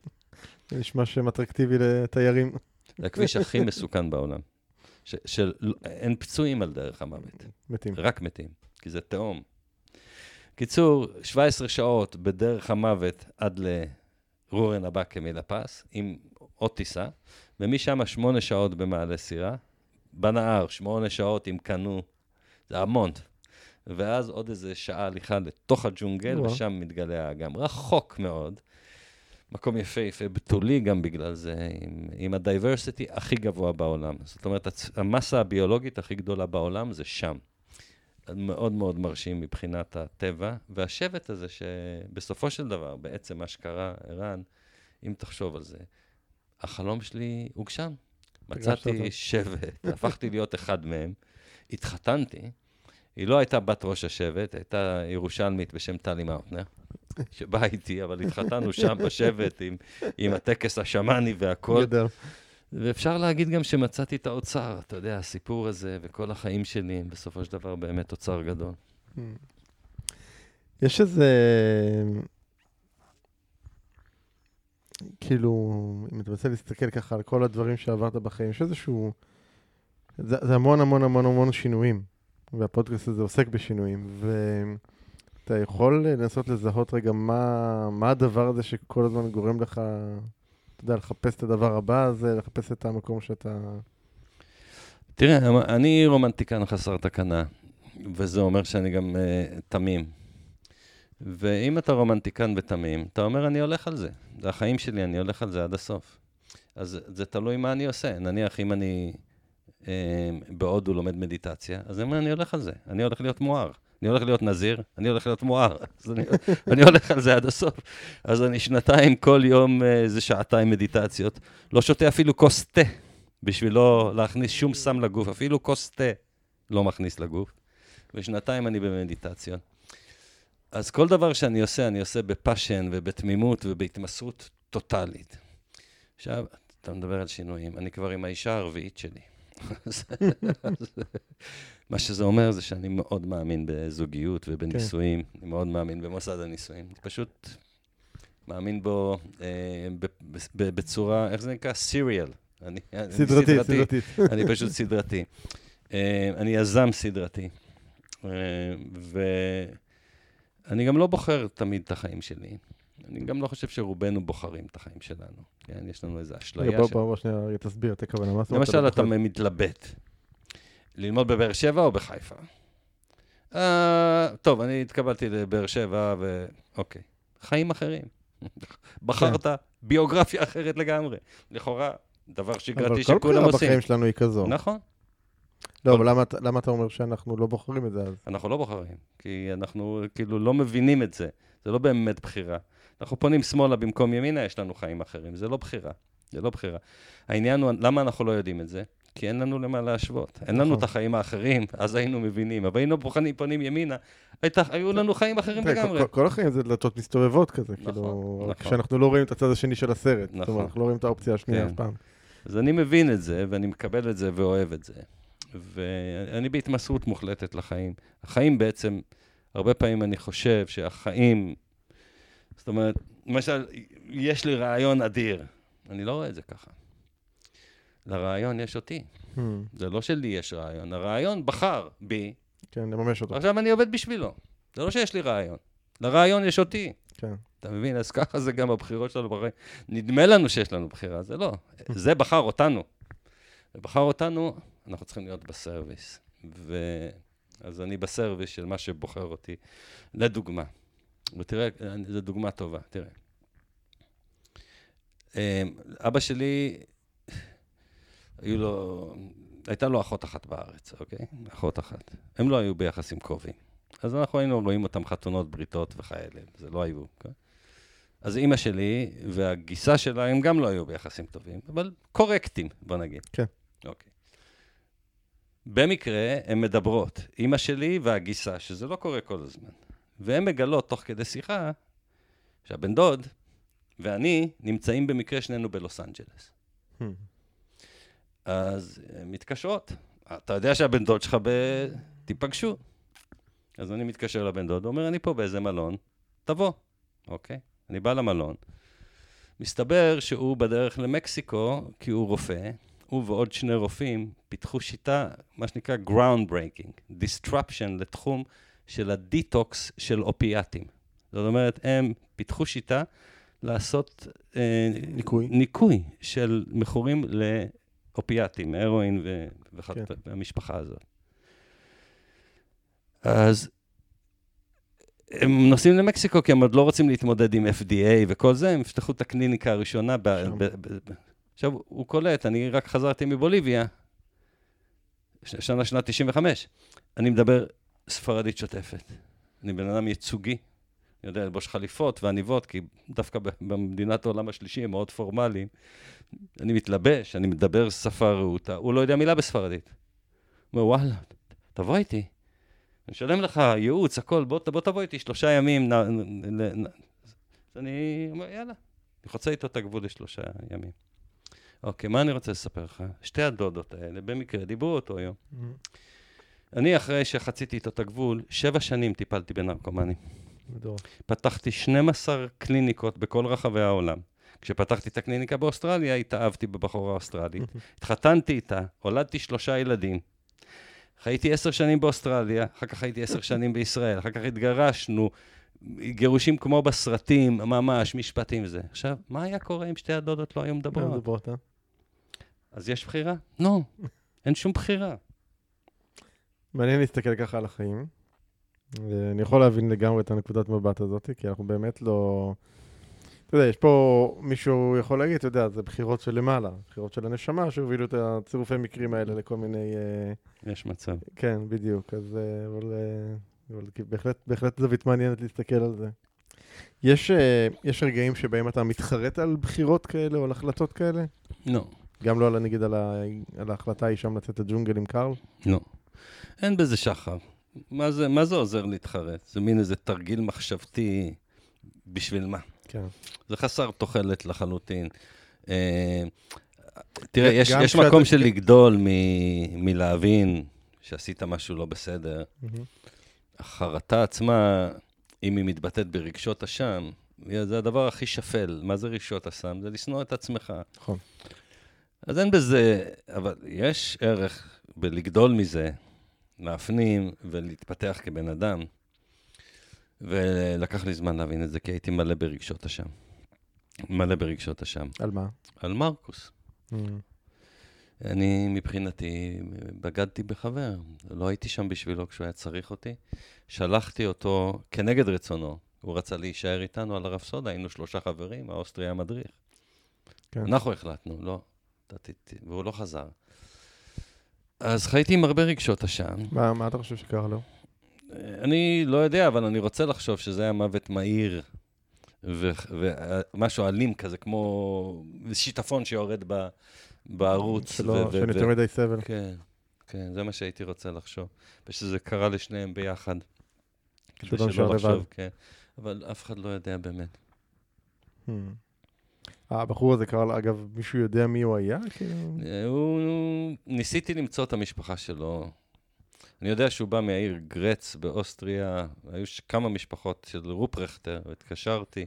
זה נשמע שם אטרקטיבי לתיירים. זה הכביש הכי מסוכן בעולם. ש- של, אין פצועים על דרך המוות, מתים. רק מתים, כי זה תהום. קיצור, 17 שעות בדרך המוות עד לרורן אבקה מלפס, עם עוד טיסה, ומשם שמונה שעות במעלה סירה, בנהר, שמונה שעות עם קנו, זה המון. ואז עוד איזה שעה הליכה לתוך הג'ונגל, וואו. ושם מתגלה האגם. רחוק מאוד. מקום יפהפה, בתולי גם בגלל זה, עם, עם הדייברסיטי הכי גבוה בעולם. זאת אומרת, המסה הביולוגית הכי גדולה בעולם זה שם. מאוד מאוד מרשים מבחינת הטבע, והשבט הזה שבסופו של דבר, בעצם מה שקרה, ערן, אם תחשוב על זה, החלום שלי הוגשם. מצאתי. שבט, הפכתי להיות אחד מהם, התחתנתי, היא לא הייתה בת ראש השבט, הייתה ירושלמית בשם טלי מאוטנר, שבאה איתי, אבל התחתנו שם בשבט עם, עם הטקס השמאני והכול. ואפשר להגיד גם שמצאתי את האוצר, אתה יודע, הסיפור הזה וכל החיים שלי הם בסופו של דבר באמת אוצר גדול. יש איזה... כאילו, אם אתה מנסה להסתכל ככה על כל הדברים שעברת בחיים, יש איזשהו... זה, זה המון המון המון המון שינויים, והפודקאסט הזה עוסק בשינויים, ואתה יכול לנסות לזהות רגע מה, מה הדבר הזה שכל הזמן גורם לך, יודע, לחפש את הדבר הבא הזה, לחפש את המקום שאתה... תראה, אני רומנטיקן חסר תקנה, וזה אומר שאני גם uh, תמים. ואם אתה רומנטיקן ותמים, אתה אומר, אני הולך על זה. זה החיים שלי, אני הולך על זה עד הסוף. אז זה תלוי מה אני עושה. נניח, אם אני אה, בהודו לומד מדיטציה, אז אני הולך על זה. אני הולך להיות מואר. אני הולך להיות נזיר, אני הולך להיות מואר. אז אני, אני הולך על זה עד הסוף. אז אני שנתיים, כל יום אה, איזה שעתיים מדיטציות. לא שותה אפילו כוס תה, בשביל לא להכניס שום סם לגוף. אפילו כוס תה לא מכניס לגוף. ושנתיים אני במדיטציות. אז כל דבר שאני עושה, אני עושה בפאשן ובתמימות ובהתמסרות טוטאלית. עכשיו, אתה מדבר על שינויים, אני כבר עם האישה הרביעית שלי. מה שזה אומר זה שאני מאוד מאמין בזוגיות ובנישואים, אני מאוד מאמין במוסד הנישואים. אני פשוט מאמין בו אה, ב- ב- בצורה, איך זה נקרא? סיריאל. אני, אני סדרתי, סדרתי. אני פשוט סדרתי. אה, אני יזם סדרתי. אה, ואני גם לא בוחר תמיד את החיים שלי. אני גם לא חושב שרובנו בוחרים את החיים שלנו. כן, יש לנו איזו אשליה בוא. בוא, בוא שנייה, תסביר את הכוונה. למשל, אתה? מתלבט. ללמוד בבאר שבע או בחיפה? אה, טוב, אני התקבלתי לבאר שבע, ו... אוקיי. חיים אחרים. בחרת ביוגרפיה אחרת לגמרי. לכאורה, דבר אבל שגרתי כל שכולם בחירה עושים. בחיים שלנו היא כזו. נכון. לא, אבל למה למה אתה אומר שאנחנו לא בוחרים את זה אז? אנחנו לא בוחרים, כי אנחנו כאילו לא מבינים את זה. זה לא באמת בחירה. אנחנו פונים שמאלה במקום ימינה, יש לנו חיים אחרים. זה לא בחירה. זה לא בחירה. העניין הוא, למה אנחנו לא יודעים את זה? כי אין לנו למה להשוות. אין לנו נכון. את החיים האחרים, אז היינו מבינים. אבל היינו בוחנים, פונים ימינה, היו לנו חיים אחרים לגמרי. כל- כל החיים זה דלתות מסתובבות כזה, נכון, כאילו, רק נכון. כשאנחנו לא רואים את הצד השני של הסרט. זאת נכון. אומרת, אנחנו לא רואים את האופציה השנייה כן. אף פעם. אז אני מבין את זה, ואני מקבל את זה ואוהב את זה. ואני בהתמסרות מוחלטת לחיים. החיים בעצם, הרבה פעמים אני חושב שהחיים, זאת אומרת, למשל, יש לי רעיון אדיר. אני לא רואה את זה ככה. לרעיון יש אותי. Hmm, זה לא שלי יש רעיון, הרעיון בחר בי, כן, לממש אותו. ועכשיו אני עובד בשבילו. זה לא שיש לי רעיון. לרעיון יש אותי. כן. אתה מבין? אז ככה זה גם בבחירות שלנו בחיים. נדמה לנו שיש לנו בחירה, זה לא. זה בחר אותנו. ובחר אותנו, אנחנו צריכים להיות בסרוויס. ו... אז אני בסרוויס של מה שבוחר אותי. לדוגמה, ותראה, זו דוגמה טובה, תראה. אמ, אבא שלי, היו לו, הייתה לו אחות אחת בארץ, אוקיי? אחות אחת. הם לא היו ביחסים קרובים. אז אנחנו היינו רואים אותם חתונות, בריתות וכאלה, זה לא היו, אוקיי? אז אימא שלי והגיסה שלה, הם גם לא היו ביחסים טובים, אבל קורקטים, בוא נגיד. כן. אוקיי. במקרה, הן מדברות, אימא שלי והגיסה, שזה לא קורה כל הזמן. והן מגלות, תוך כדי שיחה, שהבן דוד ואני נמצאים במקרה שנינו בלוס אנג'לס. אז הן מתקשרות. אתה יודע שהבן דוד שלך ב... תיפגשו. אז אני מתקשר לבן דוד, אומר, אני פה באיזה מלון, תבוא. אוקיי? אני בא למלון. מסתבר שהוא בדרך למקסיקו, כי הוא רופא, הוא ועוד שני רופאים פיתחו שיטה, מה שנקרא ground breaking, disruption לתחום של ה detox של אופיאטים. זאת אומרת, הם פיתחו שיטה לעשות אה, ניקוי. ניקוי של מכורים לאופיאטים, הרואין ו- כן. והמשפחה הזאת. אז הם נוסעים למקסיקו כי הם עוד לא רוצים להתמודד עם FDA וכל זה, הם יפתחו את הקליניקה הראשונה. ב- ב- ב- עכשיו, הוא קולט, אני רק חזרתי מבוליביה, ש- שנה, שנת 95, אני מדבר ספרדית שוטפת. אני בן אדם ייצוגי, אני יודע ללבוש חליפות ועניבות, כי דווקא במדינת העולם השלישי הם מאוד פורמליים. אני מתלבש, אני מדבר שפה רהוטה, הוא לא יודע מילה בספרדית. הוא אומר, וואלה, תבוא איתי. אני משלם לך ייעוץ, הכל, בוא, בוא תבוא איתי שלושה ימים. נ, נ, נ. אז אני אומר, יאללה, אני חוצה איתו את הגבול לשלושה ימים. אוקיי, מה אני רוצה לספר לך? שתי הדודות האלה, במקרה, דיברו אותו יום. Hmm. אני, אחרי שחציתי איתו את הגבול, שבע שנים טיפלתי בנרקומנים. מטורף. פתחתי 12 קליניקות בכל רחבי העולם. כשפתחתי את הקליניקה באוסטרליה, התאהבתי בבחורה אוסטרלית. התחתנתי איתה, הולדתי שלושה ילדים. חייתי עשר שנים באוסטרליה, אחר כך הייתי עשר שנים בישראל, אחר כך התגרשנו, גירושים כמו בסרטים, ממש, משפטים וזה. עכשיו, מה היה קורה אם שתי הדודות לא היו לא מדברות? מדברות, אה? אז יש בחירה? לא, אין שום בחירה. מעניין להסתכל ככה על החיים. אני יכול להבין לגמרי את הנקודת מבט הזאת, כי אנחנו באמת לא... אתה יודע, יש פה מישהו יכול להגיד, אתה יודע, זה בחירות של למעלה, בחירות של הנשמה שהובילו את הצירופי מקרים האלה לכל מיני... אה, יש מצב. כן, בדיוק, אז... אה, אבל, אה, אבל בהחלט, בהחלט זווית מעניינת להסתכל על זה. יש, יש רגעים שבהם אתה מתחרט על בחירות כאלה או על החלטות כאלה? לא. גם לא, על, נגיד, על, ה, על ההחלטה ההיא שם לצאת לג'ונגל עם קארל? לא. אין בזה שחר. מה זה, מה זה עוזר להתחרט? זה מין איזה תרגיל מחשבתי בשביל מה? כן. זה חסר תוחלת לחלוטין. אה, תראה, יש, יש כשאתה- מקום של לגדול מ, מלהבין שעשית משהו לא בסדר. החרטה עצמה, אם היא מתבטאת ברגשות אשם, זה הדבר הכי שפל. מה זה רגשות אשם? זה לשנוא את עצמך. נכון. אז אין בזה, אבל יש ערך בלגדול מזה, להפנים ולהתפתח כבן אדם. ולקח לי זמן להבין את זה, כי הייתי מלא ברגשות אשם. מלא ברגשות אשם. על מה? על מרקוס. מהמם. אני מבחינתי בגדתי בחבר, לא הייתי שם בשבילו כשהוא היה צריך אותי. שלחתי אותו כנגד רצונו. הוא רצה להישאר איתנו על הרפסודה, היינו שלושה חברים, האוסטרי היה מדריך. כן. אנחנו החלטנו, לא, והוא לא חזר. אז חייתי עם הרבה רגשות אשם. מה, מה אתה חושב שקרה לו? אני לא יודע, אבל אני רוצה לחשוב שזה היה מוות מהיר, ו- ומשהו אלים כזה, כמו שיטפון שיורד ב- בערוץ. שלא, ו- יותר מדי סבל. כן, כן, זה מה שהייתי רוצה לחשוב. ושזה קרה לשניהם ביחד. כדי שלא לחשוב. כן. אבל אף אחד לא יודע באמת. Hmm. הבחור הזה קרא, אגב, מישהו יודע מי הוא היה? כאילו... אה, הוא... ניסיתי למצוא את המשפחה שלו. אני יודע שהוא בא מהעיר גרץ באוסטריה, היו כמה משפחות של רופרכטר, והתקשרתי.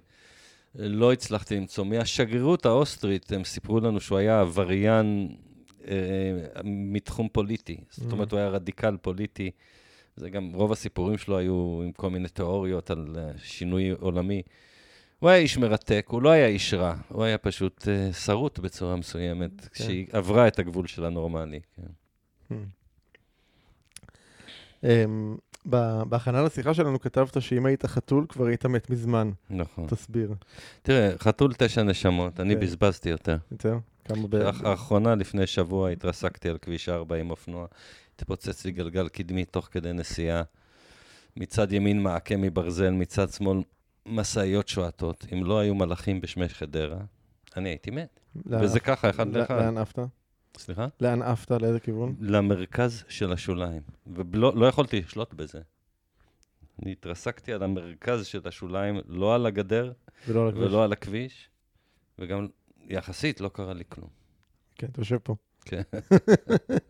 לא הצלחתי למצוא. מהשגרירות האוסטרית, הם סיפרו לנו שהוא היה עבריין אה, מתחום פוליטי. זאת אומרת, הוא היה רדיקל פוליטי. זה גם, רוב הסיפורים שלו היו עם כל מיני תיאוריות על אה, שינוי עולמי. הוא היה איש מרתק, הוא לא היה איש רע, הוא היה פשוט uh, שרוט בצורה מסוימת, כן. כשהיא עברה את הגבול של הנורמלי. כן. ב- בהכנה לשיחה שלנו כתבת שאם היית חתול כבר היית מת מזמן. נכון. תסביר. תראה, חתול תשע נשמות, אני כן. בזבזתי יותר. יותר? כמה ב... האח- האחרונה, לפני שבוע, התרסקתי על כביש 4 עם אופנוע. התפוצץ לי גלגל קדמי תוך כדי נסיעה. מצד ימין מעקה מברזל, מצד שמאל משאיות שועטות. אם לא היו מלאכים בשמי חדרה, אני הייתי מת. לאן וזה עפ- ככה, אחד לא- לאחד. לאן עפת? סליחה? לאן עפת? לאיזה כיוון? למרכז של השוליים. ולא לא יכולתי לשלוט בזה. אני התרסקתי על המרכז של השוליים, לא על הגדר ולא על הכביש? ולא על הכביש, וגם יחסית לא קרה לי כלום. כן, אתה יושב פה. כן.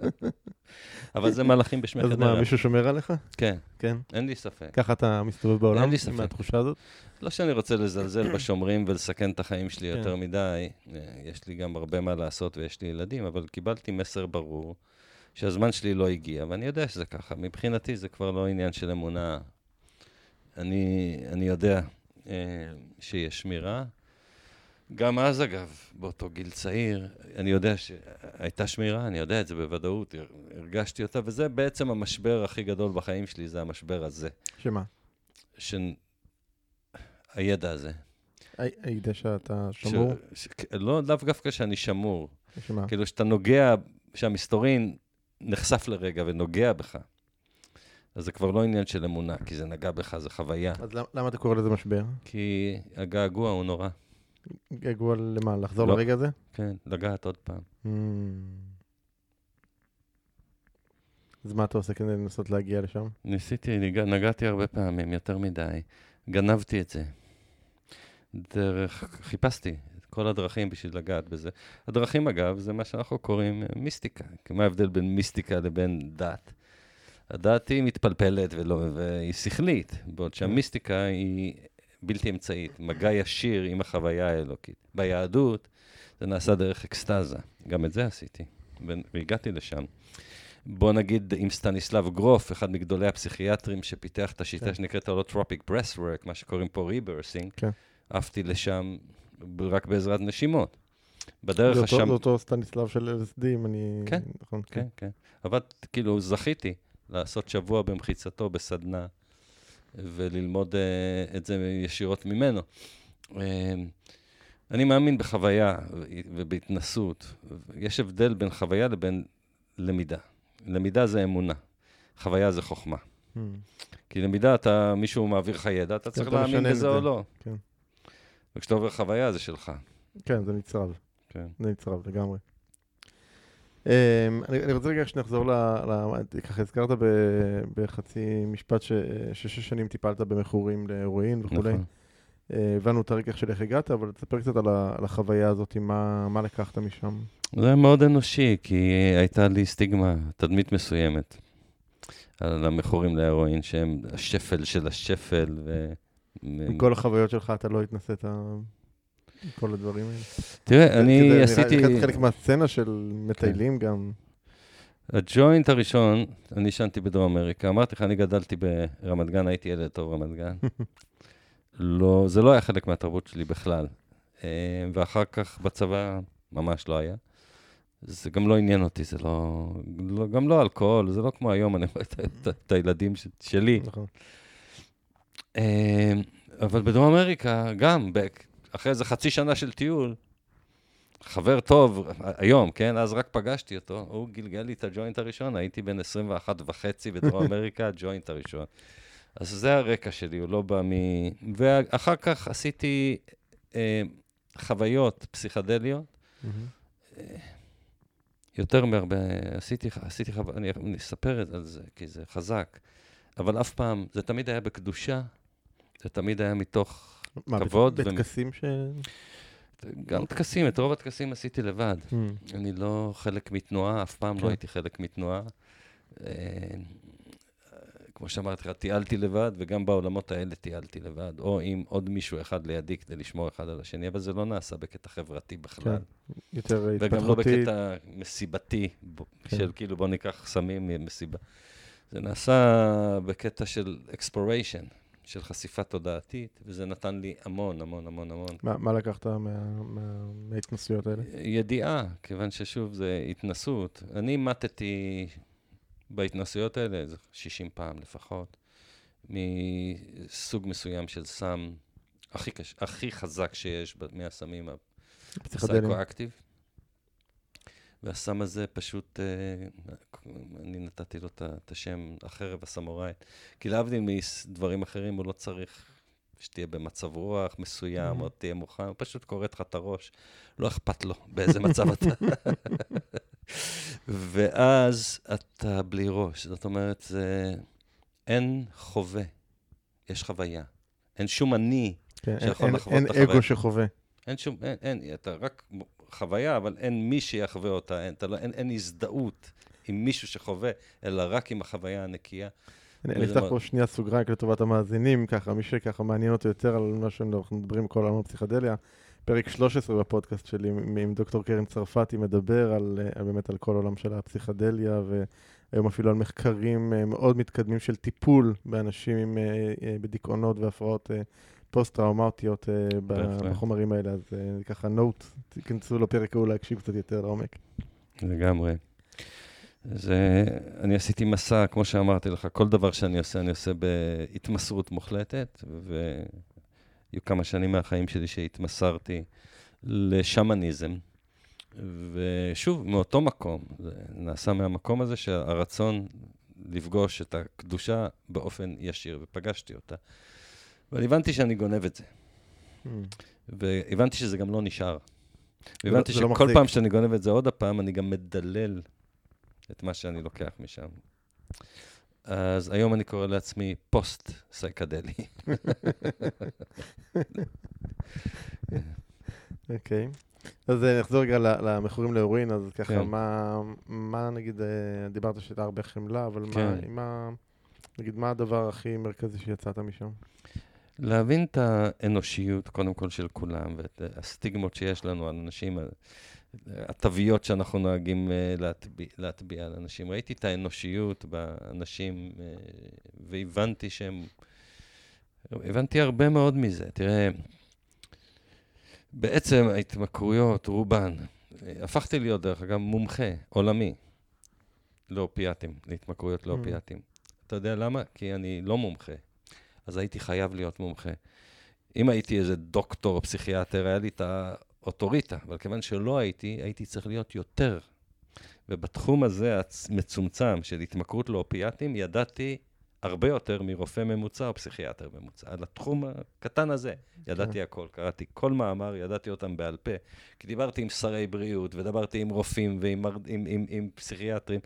אבל זה מלאכים בשמי אז חדרה. מה, מישהו שומר עליך? כן, כן. אין לי ספק. ככה אתה מסתובב בעולם? אין לי ספק. מהתחושה הזאת? לא שאני רוצה לזלזל בשומרים ולסכן את החיים שלי כן. יותר מדי, אה, יש לי גם הרבה מה לעשות ויש לי ילדים, אבל קיבלתי מסר ברור שהזמן שלי לא הגיע, ואני יודע שזה ככה. מבחינתי זה כבר לא עניין של אמונה. אני, אני יודע אה, שיש שמירה. גם אז, אגב, באותו גיל צעיר, אני יודע שהייתה שמירה, אני יודע את זה בוודאות, הר- הרגשתי אותה, וזה בעצם המשבר הכי גדול בחיים שלי, זה המשבר הזה. שמה? של הידע הזה. הי- היית שאתה שמור? ש... ש... לא, לאו דווקא שאני שמור. שמה? כאילו, שאתה נוגע, שהמסתורין נחשף לרגע ונוגע בך, אז זה כבר לא עניין של אמונה, כי זה נגע בך, זה חוויה. אז למ- למה אתה קורא לזה משבר? כי הגעגוע הוא נורא. געגוע למה? לחזור לא. לרגע הזה? כן, לגעת עוד פעם. Mm. אז מה אתה עושה כדי לנסות להגיע לשם? ניסיתי, ניג... נגעתי הרבה פעמים, יותר מדי. גנבתי את זה. דרך, חיפשתי את כל הדרכים בשביל לגעת בזה. הדרכים, אגב, זה מה שאנחנו קוראים אה, מיסטיקה. מה ההבדל בין מיסטיקה לבין דת? הדת היא מתפלפלת ולא, והיא שכלית, בעוד שהמיסטיקה היא בלתי אמצעית, מגע ישיר עם החוויה האלוקית. ביהדות זה נעשה דרך אקסטזה, גם את זה עשיתי, והגעתי לשם. בוא נגיד עם סטניסלב גרוף, אחד מגדולי הפסיכיאטרים שפיתח את השיטה כן. שנקראת holotropic breathwork, מה שקוראים פה rebirthing, כן. עפתי לשם רק בעזרת נשימות. בדרך השם... זה אותו סטניסלב של LSD, אם אני... כן, נכון, כן, כן. אבל כאילו, זכיתי לעשות שבוע במחיצתו בסדנה וללמוד uh, את זה ישירות ממנו. Uh, אני מאמין בחוויה ובהתנסות. יש הבדל בין חוויה לבין למידה. למידה זה אמונה, חוויה זה חוכמה. Mm. כי למידה, אתה, מישהו מעביר לך ידע, אתה צריך אתה להאמין בזה זה. או לא. כן. וכשאתה עובר חוויה, זה שלך. כן, זה נצרב. כן. זה נצרב לגמרי. Um, אני, אני רוצה רגע שנחזור ל... ל ככה הזכרת ב, בחצי משפט ש, ששש שנים טיפלת במכורים להרואין וכולי. נכון. Uh, הבנו את הרקע של איך הגעת, אבל תספר קצת על, על החוויה הזאת, מה, מה לקחת משם. זה היה מאוד אנושי, כי הייתה לי סטיגמה, תדמית מסוימת, על המכורים להרואין, שהם השפל של השפל, ו... עם כל החוויות שלך אתה לא התנסית כל הדברים האלה. תראה, אני עשיתי... חלק- מהסצנה של מטיילים גם. הג'וינט הראשון, אני עישנתי בדרום אמריקה. אמרתי לך, אני גדלתי ברמת גן, הייתי ילד טוב ברמת גן. לא, זה לא היה חלק מהתרבות שלי בכלל. אה, ואחר כך בצבא ממש לא היה. זה גם לא עניין אותי, זה לא... לא גם לא אלכוהול, זה לא כמו היום, אני רואה את, הילדים שלי. נכון. אה, אבל בדרום אמריקה, גם, אחרי איזה חצי שנה של טיול, חבר טוב, היום, כן? אז רק פגשתי אותו, הוא גלגל לי את הג'וינט הראשון, הייתי בן 21 וחצי בדרום אמריקה, הג'וינט הראשון. אז זה הרקע שלי, הוא לא בא מ... ואחר כך עשיתי אה, חוויות פסיכדליות, מהמם. יותר מהרבה, עשיתי, עשיתי חוויות, אני, אני אספר על זה, כי זה חזק, אבל אף פעם, זה תמיד היה בקדושה, זה תמיד היה מתוך מה, כבוד בטקסים ש... גם טקסים, את רוב הטקסים עשיתי לבד. מהמם. אני לא חלק מתנועה, אף פעם כן. לא הייתי חלק מתנועה. אה, כמו שאמרתי לך, טיילתי לבד, וגם בעולמות האלה טיילתי לבד, או עם עוד מישהו אחד לידי כדי לשמור אחד על השני, אבל זה לא נעשה בקטע חברתי בכלל. יותר וגם לא התפתחותי. בקטע מסיבתי, כן. של כאילו בוא ניקח סמים ממסיבה. זה נעשה בקטע של exploration, של חשיפה תודעתית, וזה נתן לי המון, המון, המון, המון. מה, מה לקחת מה, מה, מההתנסויות האלה? ידיעה, כיוון ששוב, זה התנסות. אני מתתי בהתנסויות האלה, איזה 60 פעם לפחות, מסוג מסוים של סם הכי, קש... הכי חזק שיש מהסמים הפסיכואקטיב. והסם הזה פשוט, אה, אני נתתי לו את השם החרב הסמוראית. כי להבדיל מדברים אחרים, הוא לא צריך שתהיה במצב רוח מסוים, mm-hmm. או תהיה מוכן, הוא פשוט כורת לך את הראש, לא אכפת לו באיזה מצב אתה. ואז אתה בלי ראש. זאת אומרת, זה... אין חווה, יש חוויה. אין שום אני כן, שיכול לחוות את החוויה. אין אגו שחווה. אין שום, אין, אין, אתה רק חוויה, אבל אין מי שיחווה אותה, אין, לא, אין, אין הזדהות עם מישהו שחווה, אלא רק עם החוויה הנקייה. אני אפתח פה שנייה סוגריים לטובת המאזינים, ככה, מי שככה מעניין אותו יותר על מה שאנחנו מדברים כל העולם הפסיכדליה. פרק 13 בפודקאסט שלי עם דוקטור קרן צרפתי מדבר על, על באמת על כל העולם של הפסיכדליה, והיום אפילו על מחקרים אה, מאוד מתקדמים של טיפול באנשים עם, אה, אה, בדיכאונות והפרעות פוסט-טראומטיות בחומרים האלה, אז ככה נוט, תיכנסו לפרק ההוא להקשיב קצת יותר לעומק. לגמרי. זה, אני עשיתי מסע, כמו שאמרתי לך, כל דבר שאני עושה, אני עושה בהתמסרות מוחלטת, והיו כמה שנים מהחיים שלי שהתמסרתי לשמניזם. ושוב, מאותו מקום, זה נעשה מהמקום הזה שהרצון לפגוש את הקדושה באופן ישיר, ופגשתי אותה. אבל הבנתי שאני גונב את זה. Mm. והבנתי שזה גם לא נשאר. והבנתי לא- שכל לא פעם שאני גונב את זה עוד הפעם, אני גם מדלל את מה שאני לוקח משם. אז היום אני קורא לעצמי post-psychedelic. אוקיי. אז אה, נחזור רגע למכורים להורין, אז ככה, כן. מה, מה נגיד, אה, דיברת שהייתה הרבה חמלה, אבל כן. מה, מה, נגיד, מה הדבר הכי מרכזי שיצאת משם? להבין את האנושיות, קודם כל, של כולם, ואת הסטיגמות שיש לנו על אנשים, התוויות שאנחנו נוהגים אה, להטביע, להטביע על אנשים. ראיתי את האנושיות באנשים, אה, והבנתי שהם... הבנתי הרבה מאוד מזה. תראה, בעצם ההתמכרויות, רובן, הפכתי להיות, דרך אגב, מומחה עולמי לאופיאטים, להתמכרויות לאופיאטים. Mm. אתה יודע למה? כי אני לא מומחה. אז הייתי חייב להיות מומחה. אם הייתי איזה דוקטור או פסיכיאטר, היה לי את האוטוריטה, אבל כיוון שלא הייתי, הייתי צריך להיות יותר. ובתחום הזה המצומצם של התמכרות לאופיאטים, ידעתי הרבה יותר מרופא ממוצע או פסיכיאטר ממוצע. על התחום הקטן הזה ידעתי כן. הכל. קראתי כל מאמר, ידעתי אותם בעל פה. כי דיברתי עם שרי בריאות, ודיברתי עם רופאים ועם עם, עם, עם, עם פסיכיאטרים,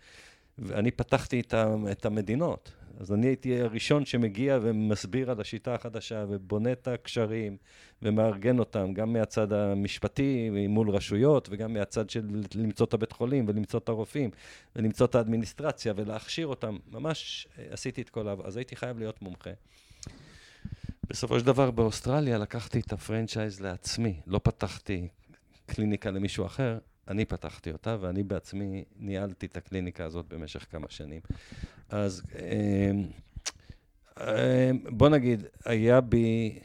ואני פתחתי את המדינות. אז אני הייתי הראשון שמגיע ומסביר על השיטה החדשה ובונה את הקשרים ומארגן אותם, גם מהצד המשפטי מול רשויות וגם מהצד של למצוא את הבית חולים ולמצוא את הרופאים ולמצוא את האדמיניסטרציה ולהכשיר אותם. ממש אה, עשיתי את כל העבודה, אז הייתי חייב להיות מומחה. בסופו של דבר באוסטרליה לקחתי את הפרנצ'ייז לעצמי, לא פתחתי קליניקה למישהו אחר, אני פתחתי אותה, ואני בעצמי ניהלתי את הקליניקה הזאת במשך כמה שנים. אז אמ, אמ, בוא נגיד, היה בי,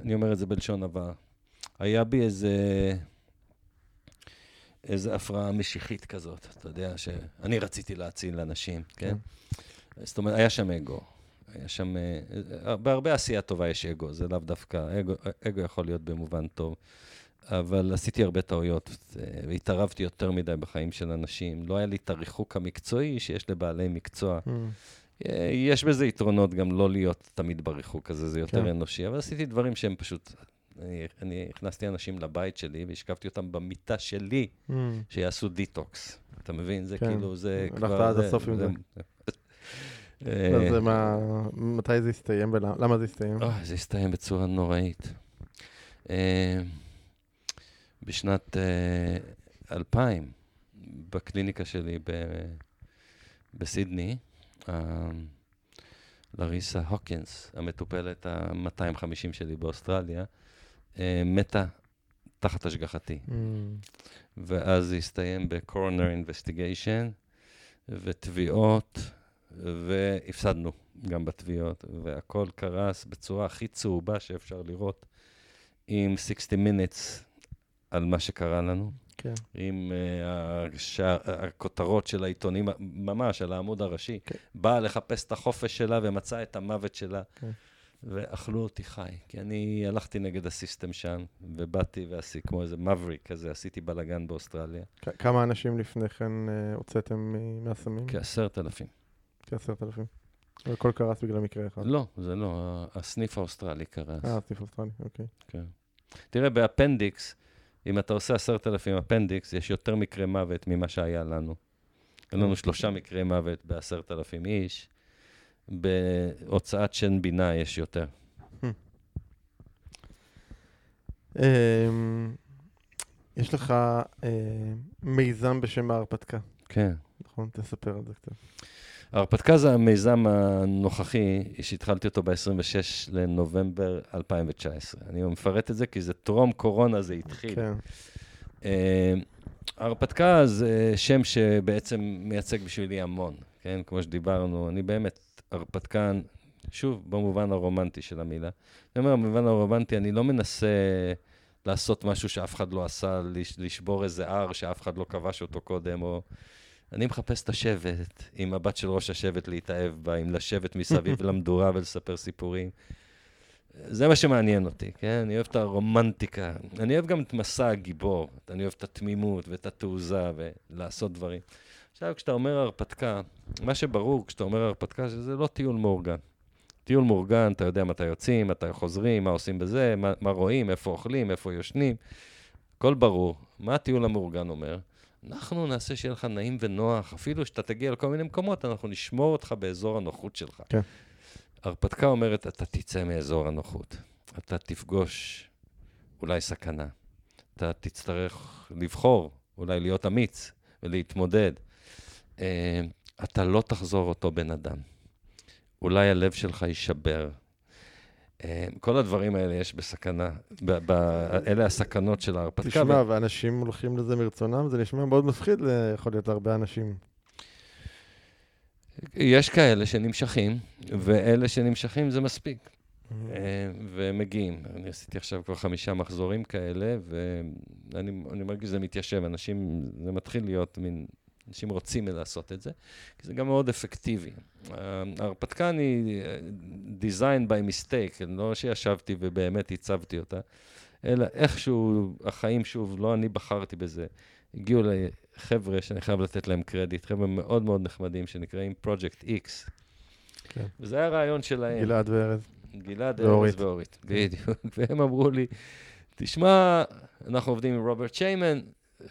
אני אומר את זה בלשון עבר, היה בי איזה, איזה הפרעה משיחית כזאת, אתה יודע, שאני רציתי להציל אנשים, כן? זאת אומרת, היה שם אגו. היה שם, אה, בהרבה עשייה טובה יש אגו, זה לאו דווקא, אגו, אגו יכול להיות במובן טוב. אבל עשיתי הרבה טעויות, והתערבתי יותר מדי בחיים של אנשים. לא היה לי את הריחוק המקצועי שיש לבעלי מקצוע. Mm. יש בזה יתרונות גם לא להיות תמיד בריחוק הזה, זה יותר כן. אנושי, אבל עשיתי דברים שהם פשוט... אני, אני הכנסתי אנשים לבית שלי והשכבתי אותם במיטה שלי, mm. שיעשו detox. אתה מבין? זה כן. כאילו, זה כבר... הלכת עד הסוף עם זה. אז מה, מתי זה הסתיים ולמה זה הסתיים? זה הסתיים בצורה נוראית. אה, בשנת uh, 2000, בקליניקה שלי ב, בסידני, uh, לריסה הוקינס, המטופלת ה-250 שלי באוסטרליה, uh, מתה תחת השגחתי. Mm. ואז זה הסתיים ב-coroner investigation ותביעות, והפסדנו. גם בתביעות, והכל קרס בצורה הכי צהובה שאפשר לראות, עם 60 minutes על מה שקרה לנו. כן. עם uh, השע... הכותרות של העיתונים, ממש על העמוד הראשי. כן. באה לחפש את החופש שלה ומצאה את המוות שלה. כן. ואכלו אותי חי, כי אני הלכתי נגד ה system שם, ובאתי ועשיתי כמו איזה maverick כזה, עשיתי בלאגן באוסטרליה. כ- כמה אנשים לפני כן אה, הוצאתם מהסמים? כעשרת אלפים. כעשרת אלפים. והכל קרס בגלל מקרה אחד. לא, זה לא, הסניף האוסטרלי קרס. אה, סניף אוסטרלי, אוקיי. כן. תראה, ב appendix, אם אתה עושה עשרת אלפים appendix, יש יותר מקרי מוות ממה שהיה לנו. היו לנו שלושה מקרי מוות בעשרת אלפים איש. בהוצאת שן בינה יש יותר. אמ, יש לך אה, מיזם בשם ההרפתקה, כן. נכון? תספר על זה קצת. ההרפתקה זה המיזם הנוכחי, שהתחלתי אותו ב-26 לנובמבר 2019. אני מפרט את זה כי זה טרום קורונה, זה התחיל. כן. אה, ההרפתקה זה שם שבעצם מייצג בשבילי המון, כן? כמו שדיברנו, אני באמת הרפתקן, שוב, במובן הרומנטי של המילה. אני אומר, במובן הרומנטי, אני לא מנסה לעשות משהו שאף אחד לא עשה, לש- לשבור איזה הר שאף אחד לא כבש אותו קודם, או... אני מחפש את השבט, עם הבת של ראש השבט להתאהב בה, עם לשבת מסביב למדורה ולספר סיפורים. זה מה שמעניין אותי, כן? אני אוהב את הרומנטיקה. אני אוהב גם את מסע הגיבור. אני אוהב את התמימות ואת התעוזה ולעשות דברים. עכשיו, כשאתה אומר הרפתקה, מה שברור כשאתה אומר הרפתקה, שזה לא טיול מאורגן. טיול מאורגן, אתה יודע מתי יוצאים, מתי חוזרים, מה עושים בזה, מה, מה רואים, איפה אוכלים, איפה יושנים. הכל ברור. מה הטיול המאורגן אומר? אנחנו נעשה שיהיה לך נעים ונוח, אפילו שאתה תגיע לכל מיני מקומות, אנחנו נשמור אותך באזור הנוחות שלך. כן. הרפתקה אומרת, אתה תצא מאזור הנוחות. אתה תפגוש אולי סכנה. אתה תצטרך לבחור, אולי להיות אמיץ ולהתמודד. אה, אתה לא תחזור אותו בן אדם. אולי הלב שלך יישבר. אה, כל הדברים האלה יש בסכנה. ב- ב- אלה הסכנות של ההרפתקה. תשמע, ואנשים הולכים לזה מרצונם, זה נשמע מאוד מפחיד, יכול להיות להרבה אנשים. יש כאלה שנמשכים, ואלה שנמשכים זה מספיק. Mm-hmm. אה, ומגיעים. אני עשיתי עכשיו כבר חמישה מחזורים כאלה, ואני אני מרגיש שזה מתיישב. אנשים, זה מתחיל להיות מין, אנשים רוצים לעשות את זה, כי זה גם מאוד אפקטיבי. אה, ההרפתקה היא אה, designed by mistake, לא שישבתי ובאמת הצבתי אותה, אלא איכשהו, החיים, שוב, לא אני בחרתי בזה. הגיעו לחבר'ה שאני חייב לתת להם קרדיט, חבר'ה מאוד מאוד נחמדים, שנקראים Project X. כן. וזה היה הרעיון שלהם. גלעד וארז. גלעד. ארז ואורית, בדיוק. והם אמרו לי, תשמע, אנחנו עובדים עם רוברט שיימן,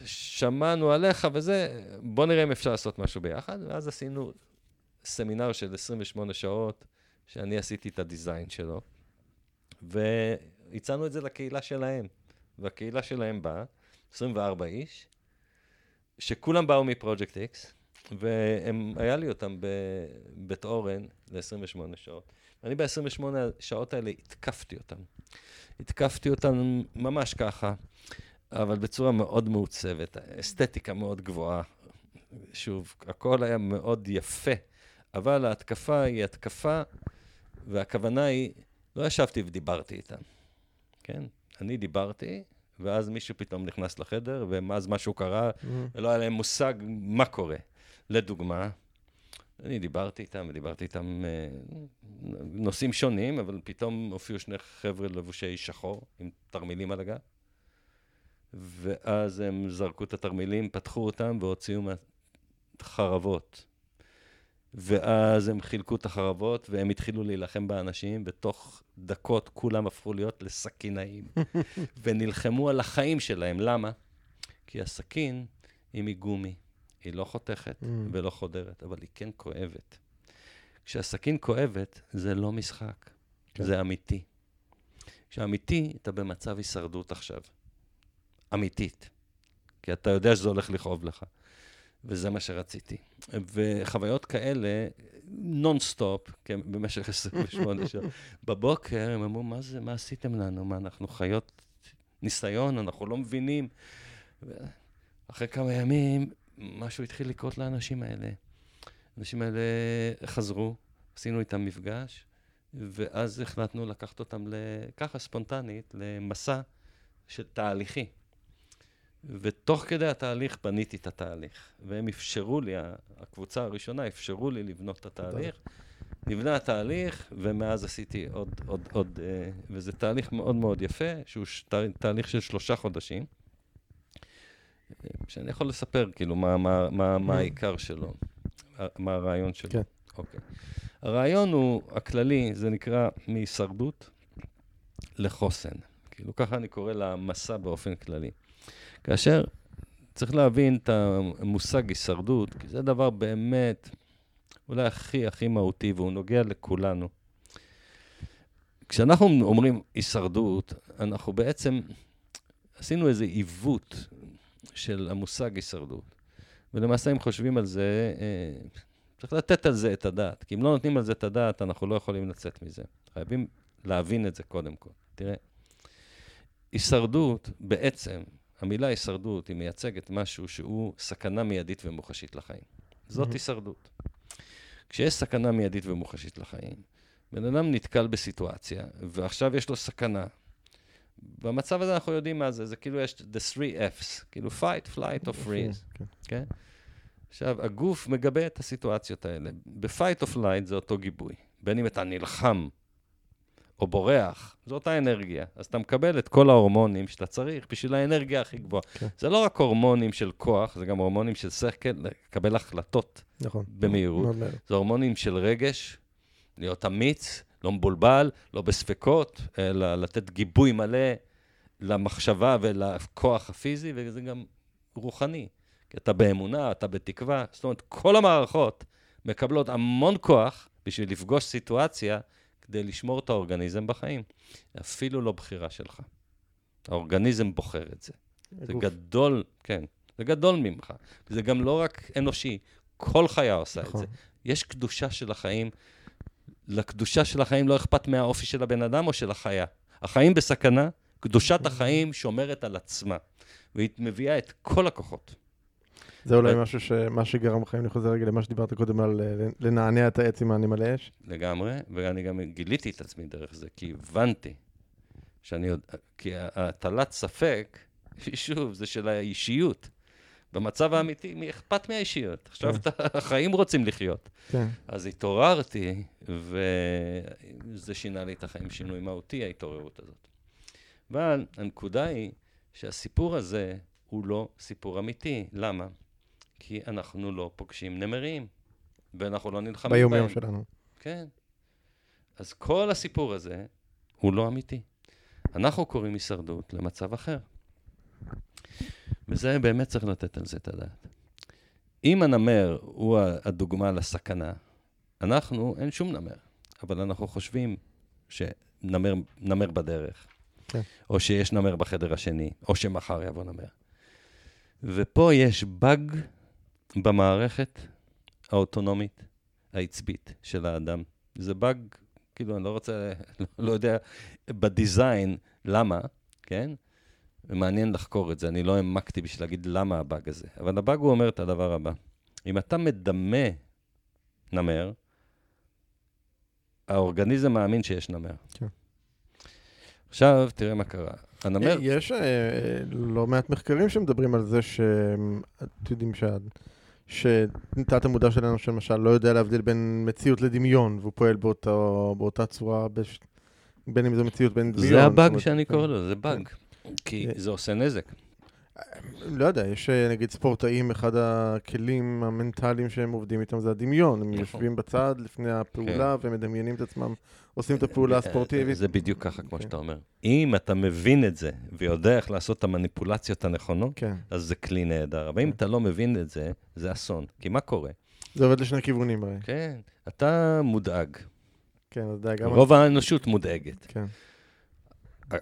שמענו עליך וזה, בוא נראה אם אפשר לעשות משהו ביחד. ואז עשינו סמינר של 28 שעות, שאני עשיתי את הדיזיין שלו, והצענו את זה לקהילה שלהם. והקהילה שלהם באה, 24 איש, שכולם באו מפרויקט איקס, והיה לי אותם בבית אורן ל-28 שעות. אני ב-28 שעות האלה התקפתי אותם. התקפתי אותם ממש ככה, אבל בצורה מאוד מעוצבת, אסתטיקה מאוד גבוהה. שוב, הכל היה מאוד יפה, אבל ההתקפה היא התקפה, והכוונה היא, לא ישבתי ודיברתי איתם, כן? אני דיברתי, ואז מישהו פתאום נכנס לחדר, ואז משהו קרה, ולא היה להם מושג מה קורה. לדוגמה, אני דיברתי איתם, ודיברתי איתם אה, נושאים שונים, אבל פתאום הופיעו שני חבר'ה לבושי שחור, עם תרמילים על הגב, ואז הם זרקו את התרמילים, פתחו אותם והוציאו מהחרבות. ואז הם חילקו את החרבות, והם התחילו להילחם באנשים, בתוך דקות כולם הפכו להיות לסכינאים, ונלחמו על החיים שלהם. למה? כי הסכין היא מגומי. היא לא חותכת Mm. ולא חודרת, אבל היא כן כואבת. כשהסכין כואבת, זה לא משחק, כן. זה אמיתי. כשאמיתי, אתה במצב הישרדות עכשיו. אמיתית. כי אתה יודע שזה הולך לכאוב לך. וזה מה שרציתי. וחוויות כאלה, נונסטופ, כן, במשך 28 שעות. בבוקר הם אמרו, מה זה, מה עשיתם לנו? מה, אנחנו חיות ניסיון, אנחנו לא מבינים. אחרי כמה ימים, משהו התחיל לקרות לאנשים האלה. האנשים האלה חזרו, עשינו איתם מפגש, ואז החלטנו לקחת אותם ככה ספונטנית, למסע של תהליכי. ותוך כדי התהליך בניתי את התהליך. והם אפשרו לי, הקבוצה הראשונה אפשרו לי לבנות את התהליך. נבנה התהליך, ומאז עשיתי עוד, עוד, עוד, אה, וזה תהליך מאוד מאוד יפה, שהוא תהליך של שלושה חודשים. שאני יכול לספר, כאילו, מה, מה, מה, מה העיקר שלו, מה הרעיון שלו. כן. אוקיי. הרעיון הוא, הכללי, זה נקרא מהישרדות לחוסן. כאילו, ככה אני קורא למסע באופן כללי. כאשר צריך להבין את המושג הישרדות, כי זה דבר באמת אולי הכי הכי מהותי, והוא נוגע לכולנו. כשאנחנו אומרים הישרדות, אנחנו בעצם עשינו איזה עיוות של המושג הישרדות. ולמעשה, אם חושבים על זה, אה, צריך לתת על זה את הדעת. כי אם לא נותנים על זה את הדעת, אנחנו לא יכולים לצאת מזה. חייבים להבין את זה קודם כל. תראה, הישרדות, בעצם, המילה הישרדות, היא מייצגת משהו שהוא סכנה מיידית ומוחשית לחיים. זאת הישרדות. כשיש סכנה מיידית ומוחשית לחיים, בן אדם נתקל בסיטואציה, ועכשיו יש לו סכנה. במצב הזה אנחנו יודעים מה זה, זה כאילו יש the three F's, כאילו fight, flight or freeze, כן? כן? עכשיו, הגוף מגבה את הסיטואציות האלה. ב-fight or flight זה אותו גיבוי. בין אם אתה נלחם או בורח, זו אותה אנרגיה. אז אתה מקבל את כל ההורמונים שאתה צריך בשביל האנרגיה הכי גבוהה. כן. זה לא רק הורמונים של כוח, זה גם הורמונים של שכל, לקבל החלטות נכון. במהירות. נכון. זה הורמונים של רגש, להיות אמיץ, לא מבולבל, לא בספקות, אלא לתת גיבוי מלא למחשבה ולכוח הפיזי, וזה גם רוחני. כי אתה באמונה, אתה בתקווה. זאת אומרת, כל המערכות מקבלות המון כוח בשביל לפגוש סיטואציה כדי לשמור את האורגניזם בחיים. אפילו לא בחירה שלך. האורגניזם בוחר את זה. זה גדול, כן, זה גדול ממך. זה גם לא רק אנושי, כל חיה עושה נכון. את זה. יש קדושה של החיים. לקדושה של החיים לא אכפת מהאופי של הבן אדם או של החיה. החיים בסכנה, קדושת החיים שומרת על עצמה, והיא מביאה את כל הכוחות. זה אולי משהו ש... מה שגרם לך, אם אני חוזר רגע למה שדיברת קודם על אה, לנענע את העץ עם מלא אש. לגמרי, ואני גם גיליתי את עצמי דרך זה, כי הבנתי שאני עוד... כי הטלת ספק, שוב, זה של האישיות. במצב האמיתי, מי אכפת מהאישיות? עכשיו כן. החיים רוצים לחיות. כן. אז התעוררתי, וזה שינה לי את החיים שינוי מהותי, ההתעוררות הזאת. אבל הנקודה היא שהסיפור הזה הוא לא סיפור אמיתי. למה? כי אנחנו לא פוגשים נמרים, ואנחנו לא נלחמים בהם. ביום-יום שלנו. כן. אז כל הסיפור הזה הוא לא אמיתי. אנחנו קוראים הישרדות למצב אחר. וזה באמת צריך לתת על זה את הדעת. אם הנמר הוא הדוגמה לסכנה, אנחנו, אין שום נמר, אבל אנחנו חושבים שנמר בדרך, כן. או שיש נמר בחדר השני, או שמחר יבוא נמר. ופה יש באג במערכת האוטונומית העצבית של האדם. זה באג, כאילו, אני לא רוצה, לא יודע בדיזיין למה, כן? ומעניין לחקור את זה, אני לא העמקתי בשביל להגיד למה הבאג הזה. אבל הבאג הוא אומר את הדבר הבא: אם אתה מדמה נמר, האורגניזם מאמין שיש נמר. כן. עכשיו, תראה מה קרה. הנמר... יש אה, לא מעט מחקרים שמדברים על זה שאתם יודעים שתת המודע שלנו, למשל, לא יודע להבדיל בין מציאות לדמיון, והוא פועל באותו, באותה צורה, בש... בין אם זו מציאות בין דמיון. זה הבאג שאני קורא לו, זה באג. כן. כי אה, זה עושה נזק. לא יודע, יש אה, נגיד ספורטאים, אחד הכלים המנטליים שהם עובדים איתם זה הדמיון. הם נכון. יושבים בצד לפני הפעולה כן. ומדמיינים את עצמם, עושים את הפעולה אה, הספורטיבית. זה בדיוק ככה, כמו כן. שאתה אומר. אם אתה מבין את זה ויודע איך לעשות את המניפולציות הנכונות, כן. אז זה כלי נהדר. אבל אם אתה לא מבין את זה, זה אסון. כי מה קורה? זה עובד לשני כיוונים הרי. כן, אתה מודאג. כן, אז דאגה... רוב האנושות מודאגת. כן.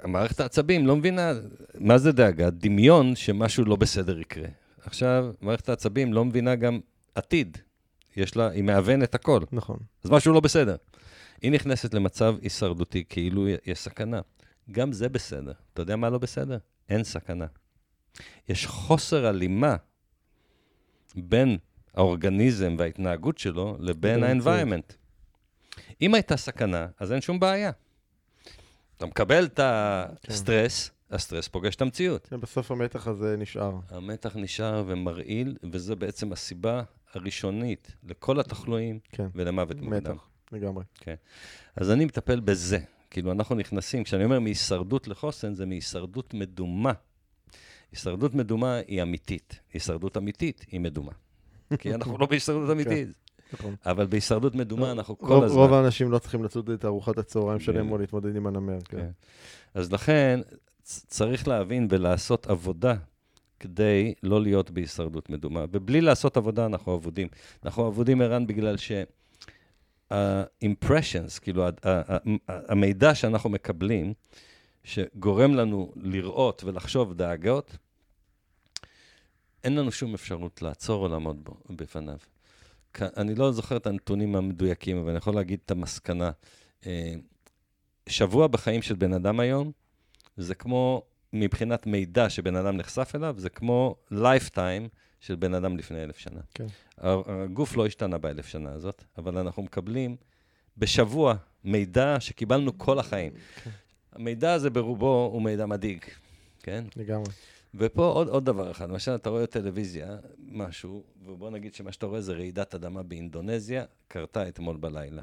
מערכת העצבים לא מבינה מה זה דאגה, דמיון שמשהו לא בסדר יקרה. עכשיו, מערכת העצבים לא מבינה גם עתיד. יש לה, היא מהוונת הכל. נכון. אז משהו לא בסדר. היא נכנסת למצב הישרדותי, כאילו יש סכנה. גם זה בסדר. אתה יודע מה לא בסדר? אין סכנה. יש חוסר הלימה בין האורגניזם וההתנהגות שלו לבין ה-environment. אם הייתה סכנה, אז אין שום בעיה. אתה מקבל את הסטרס, הסטרס פוגש את המציאות. כן, בסוף המתח הזה נשאר. המתח נשאר ומרעיל, וזו בעצם הסיבה הראשונית לכל התחלואים כן, ולמוות מוקדם. מתח, לגמרי. אז אני מטפל בזה. כאילו, אנחנו נכנסים, כשאני אומר מהישרדות לחוסן, זה מהישרדות מדומה. הישרדות מדומה היא אמיתית. הישרדות אמיתית היא מדומה. כי אנחנו לא בהישרדות אמיתית. נכון. אבל בהישרדות מדומה אנחנו כל הזמן... רוב האנשים לא צריכים לצוד את ארוחת הצהריים שלהם כן. או להתמודד עם הנמר. כן. כן. אז לכן, צריך להבין ולעשות עבודה כדי לא להיות בהישרדות מדומה. ובלי לעשות עבודה, אנחנו אבודים. אנחנו אבודים, ערן, בגלל ש... ה-impressions, כאילו, המידע שאנחנו מקבלים, שגורם לנו לראות ולחשוב דאגות, אין לנו שום אפשרות לעצור או לעמוד בו, בפניו. אני לא זוכר את הנתונים המדויקים, אבל אני יכול להגיד את המסקנה. אה, שבוע בחיים של בן אדם היום, זה כמו, מבחינת מידע שבן אדם נחשף אליו, זה כמו lifetime של בן אדם לפני אלף שנה. כן. הגוף לא השתנה באלף שנה הזאת, אבל אנחנו מקבלים בשבוע מידע שקיבלנו כל החיים. כן. המידע הזה ברובו הוא מידע מדאיג, כן? לגמרי. ופה עוד, עוד דבר אחד, למשל, אתה רואה טלוויזיה, משהו, ובוא נגיד שמה שאתה רואה זה רעידת אדמה באינדונזיה, קרתה אתמול בלילה.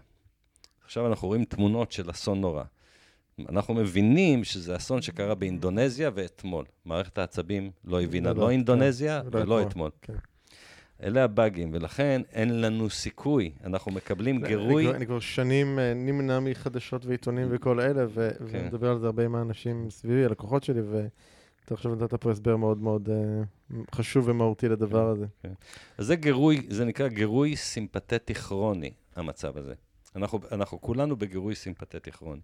עכשיו אנחנו רואים תמונות של אסון נורא. אנחנו מבינים שזה אסון שקרה באינדונזיה ואתמול. מערכת העצבים לא הבינה לא, לא כן, אינדונזיה ולא ולא אתמול. כן. אלה הבאגים, ולכן אין לנו סיכוי. אנחנו מקבלים גירוי. אני כבר- אני כבר שנים אה, נמנע מחדשות ועיתונים וכל אלה, ו- כן. ואני מדבר על זה הרבה עם האנשים סביבי, הלקוחות שלי, ואתה עכשיו נתת פה הסבר מאוד מאוד אה, חשוב ומהותי לדבר הזה. אז זה גירוי, זה נקרא גירוי סימפתטי כרוני, המצב הזה. אנחנו, אנחנו כולנו בגירוי סימפתטי כרוני.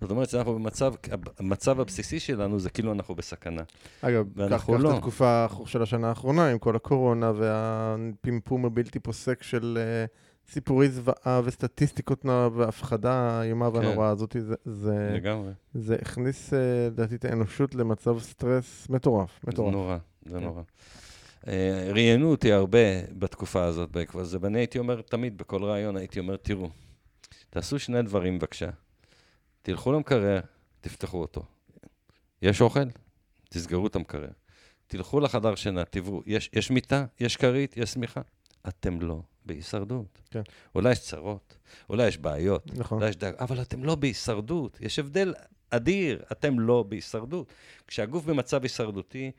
זאת אומרת שאנחנו במצב, המצב הבסיסי שלנו זה כאילו אנחנו בסכנה. אגב, קח לא. את התקופה של השנה האחרונה, עם כל הקורונה והפימפום הבלתי פוסק של אה, סיפורי זוועה וסטטיסטיקות נורא והפחדה האיומה כן. והנוראה הזאת, זה- זה- לגמרי. זה הכניס, אה, לדעתי, את האנושות למצב סטרס מטורף, זה מטורף. נורא, זה כן. נורא. אה, ראיינו אותי הרבה בתקופה הזאת בעקבות זה, ואני הייתי אומר תמיד, בכל ראיון הייתי אומר, תראו, תעשו שני דברים בבקשה. תלכו למקרר, תפתחו אותו. יש אוכל? תסגרו את המקרר. תלכו לחדר שינה, תראו, יש, יש מיטה, יש כרית, יש שמיכה. אתם לא בהישרדות. כן. אולי יש צרות, אולי יש בעיות, נכון. אולי יש דאג, אבל אתם לא בהישרדות. יש הבדל אדיר, אתם לא בהישרדות. כשהגוף במצב הישרדותי,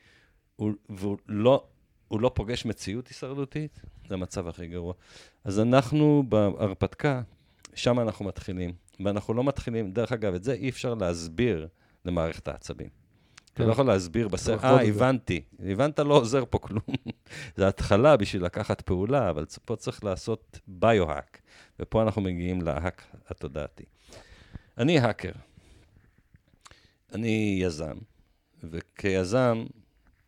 הוא, והוא לא, הוא לא פוגש מציאות הישרדותית, זה המצב הכי גרוע. אז אנחנו בהרפתקה, שם אנחנו מתחילים. ואנחנו לא מתחילים, דרך אגב, את זה אי אפשר להסביר למערכת העצבים. אתה. לא יכול להסביר בסרט, אה, את זה." הבנתי. הבנת, לא עוזר פה כלום. זה התחלה בשביל לקחת פעולה, אבל פה צריך לעשות ביו-האק. ופה אנחנו מגיעים להאק התודעתי. אני האקר. אני יזם, וכיזם,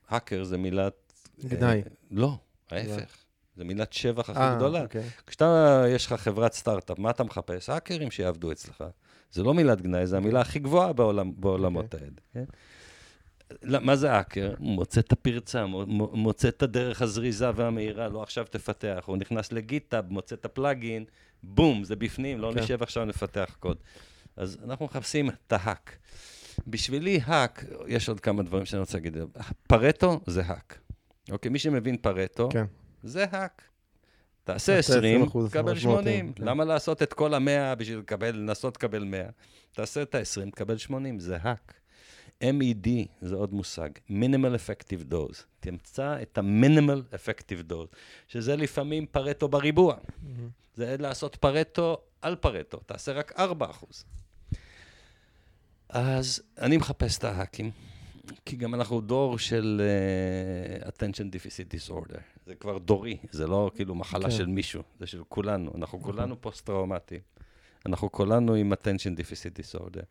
האקר זה מילת... גנאי. אה, לא, ההפך. זה מילת שבח הכי אה, גדולה. אוקיי. כשאתה, יש לך חברת סטארט-אפ, מה אתה מחפש? האקרים שיעבדו אצלך. זה לא מילת גנאי, זו המילה הכי גבוהה בעולם, בעולמות האלה. כן? לא, מה זה האקר? מוצא את הפרצה, מו- מו- מוצא את הדרך הזריזה והמהירה, לא עכשיו תפתח. הוא נכנס לגיטאב, מוצא את הפלאגין, בום, זה בפנים, לא כן. נשב עכשיו לפתח קוד. אז אנחנו מחפשים את ההאק. בשבילי האק, יש עוד כמה דברים שאני רוצה להגיד. פרטו זה האק. אוקיי, מי שמבין פרטו, כן. זה האק. תעשה תעשה 20, 20%, תקבל 80, 80. כן. למה לעשות את כל המאה בשביל לקבל, לנסות לקבל 100? תעשה את ה-20, תקבל 80, זה האק. MED זה עוד מושג, minimal effective dose. תמצא את ה-minimal effective dose, שזה לפעמים פרטו בריבוע. זה לעשות פרטו על פרטו, תעשה רק 4 אחוז. אז אני מחפש את ההאקים, כי גם אנחנו דור של uh, attention deficit disorder. זה כבר דורי, זה לא כאילו מחלה כן. של מישהו, זה של כולנו. אנחנו כולנו פוסט-טראומטיים. אנחנו כולנו עם attention deficit disorder.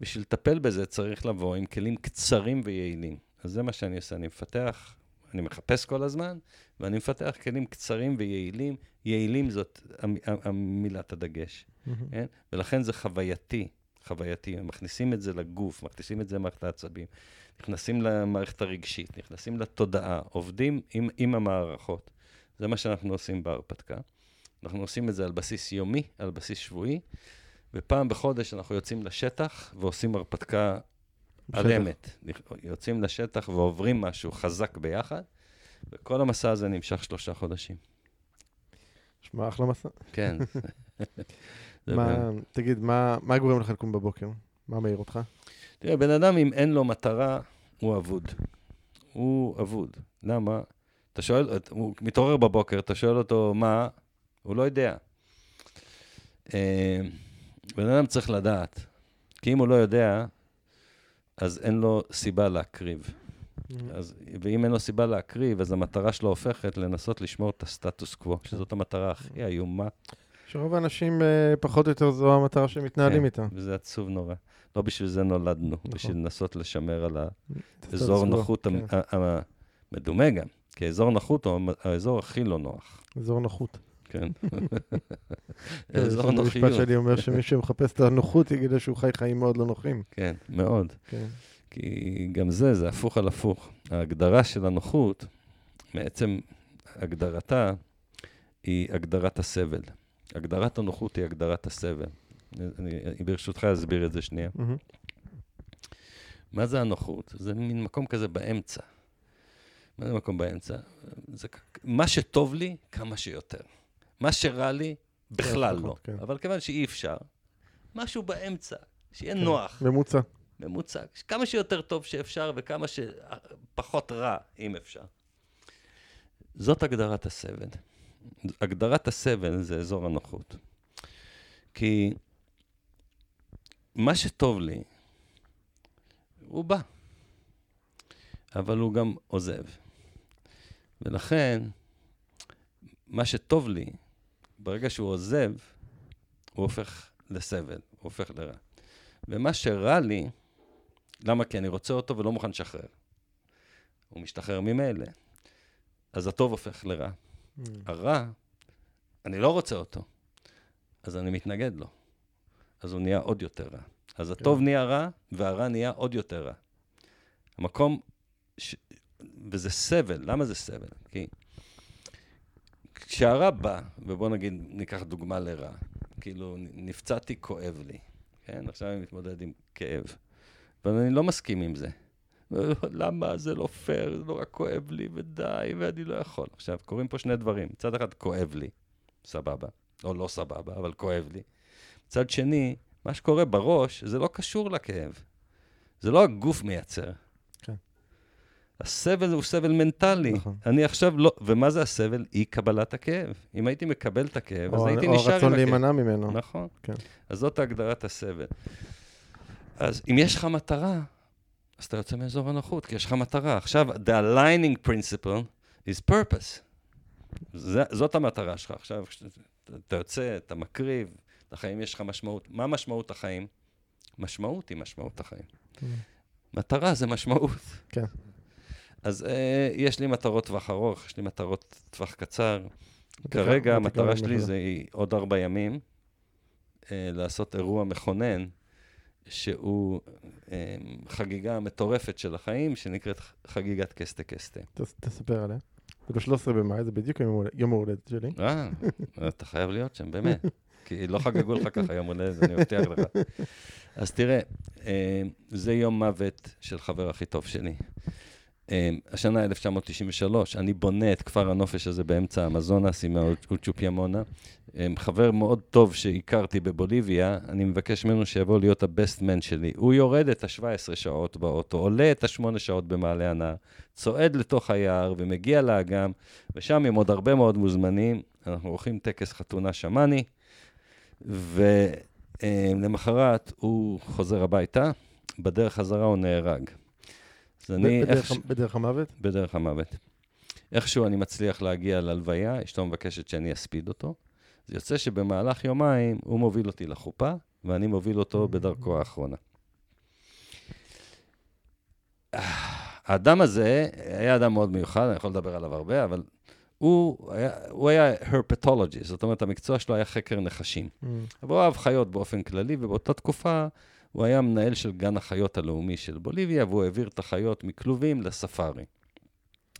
בשביל לטפל בזה צריך לבוא עם כלים קצרים ויעילים. אז זה מה שאני עושה, אני מפתח, אני מחפש כל הזמן, ואני מפתח כלים קצרים ויעילים. יעילים זאת המ- המילת הדגש. כן? ולכן זה חווייתי, חווייתי. מכניסים את זה לגוף, מכניסים את זה למערכת העצבים, נכנסים למערכת הרגשית, נכנסים לתודעה, עובדים עם, עם המערכות. זה מה שאנחנו עושים בהרפתקה. אנחנו עושים את זה על בסיס יומי, על בסיס שבועי, ופעם בחודש אנחנו יוצאים לשטח ועושים הרפתקה על. אמת. יוצאים לשטח ועוברים משהו חזק ביחד, וכל המסע הזה נמשך שלושה חודשים. שמע, אחלה מסע. כן. מה, תגיד, מה מה גורם לך לקום בבוקר? מה מעיר אותך? תראה, בן אדם, אם אין לו מטרה, הוא אבוד. הוא אבוד. למה? אתה שואל, הוא מתעורר בבוקר, אתה שואל אותו מה, הוא לא יודע. בן אדם צריך לדעת, כי אם הוא לא יודע, אז אין לו סיבה להקריב. אז, ואם אין לו סיבה להקריב, אז המטרה שלו הופכת לנסות לשמור את הסטטוס קוו, שזאת המטרה הכי איומה, שרוב האנשים, אה, פחות או יותר, זו המטרה שהם מתנהלים כן. איתה. וזה עצוב נורא. לא בשביל זה נולדנו, נכון. בשביל לנסות לשמר על ה... סטטוס אזור קוו, נוחות כן. המדומה גם, כי אזור נוחות הוא האזור הכי לא נוח, אזור נוחות. כן. כן, אזור זה נוחיות. המשפט שלי אומר שמי שמחפש את הנוחות יגיד שהוא חי חיים מאוד לא נוחים. כן, מאוד. כן. כי גם זה, זה הפוך על הפוך. ההגדרה של הנוחות, מעצם הגדרתה, היא הגדרת הסבל. הגדרת הנוחות היא הגדרת הסבל. אני, אני ברשותך אסביר את זה שנייה. מה זה הנוחות? זה מין מקום כזה באמצע. מה זה מקום באמצע? זה מה שטוב לי, כמה שיותר. מה שרע לי, בכלל לא. כן. אבל כיוון שאי אפשר, משהו באמצע, שיהיה כן. נוח, ממוצע. ממוצע, כמה שיותר טוב שאפשר וכמה שפחות רע, אם אפשר. זאת הגדרת הסבל. הגדרת הסבל זה אזור הנוחות. כי מה שטוב לי, הוא בא, אבל הוא גם עוזב. ולכן, מה שטוב לי, ברגע שהוא עוזב, הוא הופך לסבל, הוא הופך לרע. ומה שרע לי, למה? כי אני רוצה אותו ולא מוכן לשחרר. הוא משתחרר ממילא. אז הטוב הופך לרע. הרע, אני לא רוצה אותו, אז אני מתנגד לו. אז הוא נהיה עוד יותר רע. אז הטוב נהיה רע, והרע נהיה עוד יותר רע. המקום, ש... וזה סבל, למה זה סבל? כי כשהרע בא, ובואו נגיד, ניקח דוגמה לרע, כאילו, נפצעתי, כואב לי, כן? עכשיו אני מתמודד עם כאב, אבל אני לא מסכים עם זה. למה זה לא פייר, זה נורא כואב לי, ודי, ואני לא יכול. עכשיו, קורים פה שני דברים. מצד אחד, כואב לי, סבבה, או לא סבבה, אבל כואב לי. מצד שני, מה שקורה בראש, זה לא קשור לכאב. זה לא הגוף מייצר. כן. הסבל הוא סבל מנטלי. נכון. אני עכשיו לא... ומה זה הסבל? אי קבלת הכאב. אם הייתי מקבל את הכאב, אז או הייתי או נשאר עם הרצון הכאב. להימנע ממנו. נכון. כן. אז זאת הגדרת הסבל. אז אם יש לך מטרה, אז אתה יוצא מאזור הנוחות, כי יש לך מטרה. עכשיו, the aligning principle is purpose. זה, זאת המטרה שלך. עכשיו, אתה יוצא, אתה מקריב, לחיים יש לך משמעות. מה משמעות החיים? משמעות היא משמעות החיים. מטרה זה משמעות. כן. אז אה, יש לי מטרות טווח ארוך, יש לי מטרות טווח קצר. כרגע המטרה שלי. זה עוד ארבע ימים, אה, לעשות אירוע מכונן, שהוא אה, חגיגה מטורפת של החיים, שנקראת חגיגת קסטה קסטה. תס- תספר עליה. זה ב-13 במאי, זה בדיוק יום ההולדת שלי. אה, אתה חייב להיות שם, באמת. כי לא חגגו לך ככה יום הולדת, אני מבטיח לך. אז תראה, אה, זה יום מוות של חבר הכי טוב שלי. אה, השנה 1993, אני בונה את כפר הנופש הזה באמצע האמזונס עם האוצ'ופיאמונה. אה, חבר מאוד טוב שהכרתי בבוליביה, אני מבקש ממנו שיבוא להיות הבסט מן שלי. הוא יורד את ה-17 שעות באוטו, עולה את ה-8 שעות במעלה הנהר, צועד לתוך היער ומגיע לאגם, ושם עם עוד הרבה מאוד מוזמנים, אנחנו עורכים טקס חתונה שמאני, ולמחרת הוא חוזר הביתה, בדרך חזרה הוא נהרג. אז אני, בדרך- איך, בדרך המוות? בדרך המוות. איכשהו אני מצליח להגיע ללוויה, אשתו מבקשת שאני אספיד אותו. זה יוצא שבמהלך יומיים הוא מוביל אותי לחופה, ואני מוביל אותו בדרכו האחרונה. האדם הזה היה אדם מאוד מיוחד, אני יכול לדבר עליו הרבה, אבל הוא היה, הוא היה הרפטולוגי, זאת אומרת, המקצוע שלו היה חקר נחשים. Mm. אבל הוא אהב חיות באופן כללי, ובאותה תקופה הוא היה מנהל של גן החיות הלאומי של בוליביה, והוא העביר את החיות מכלובים לספארי.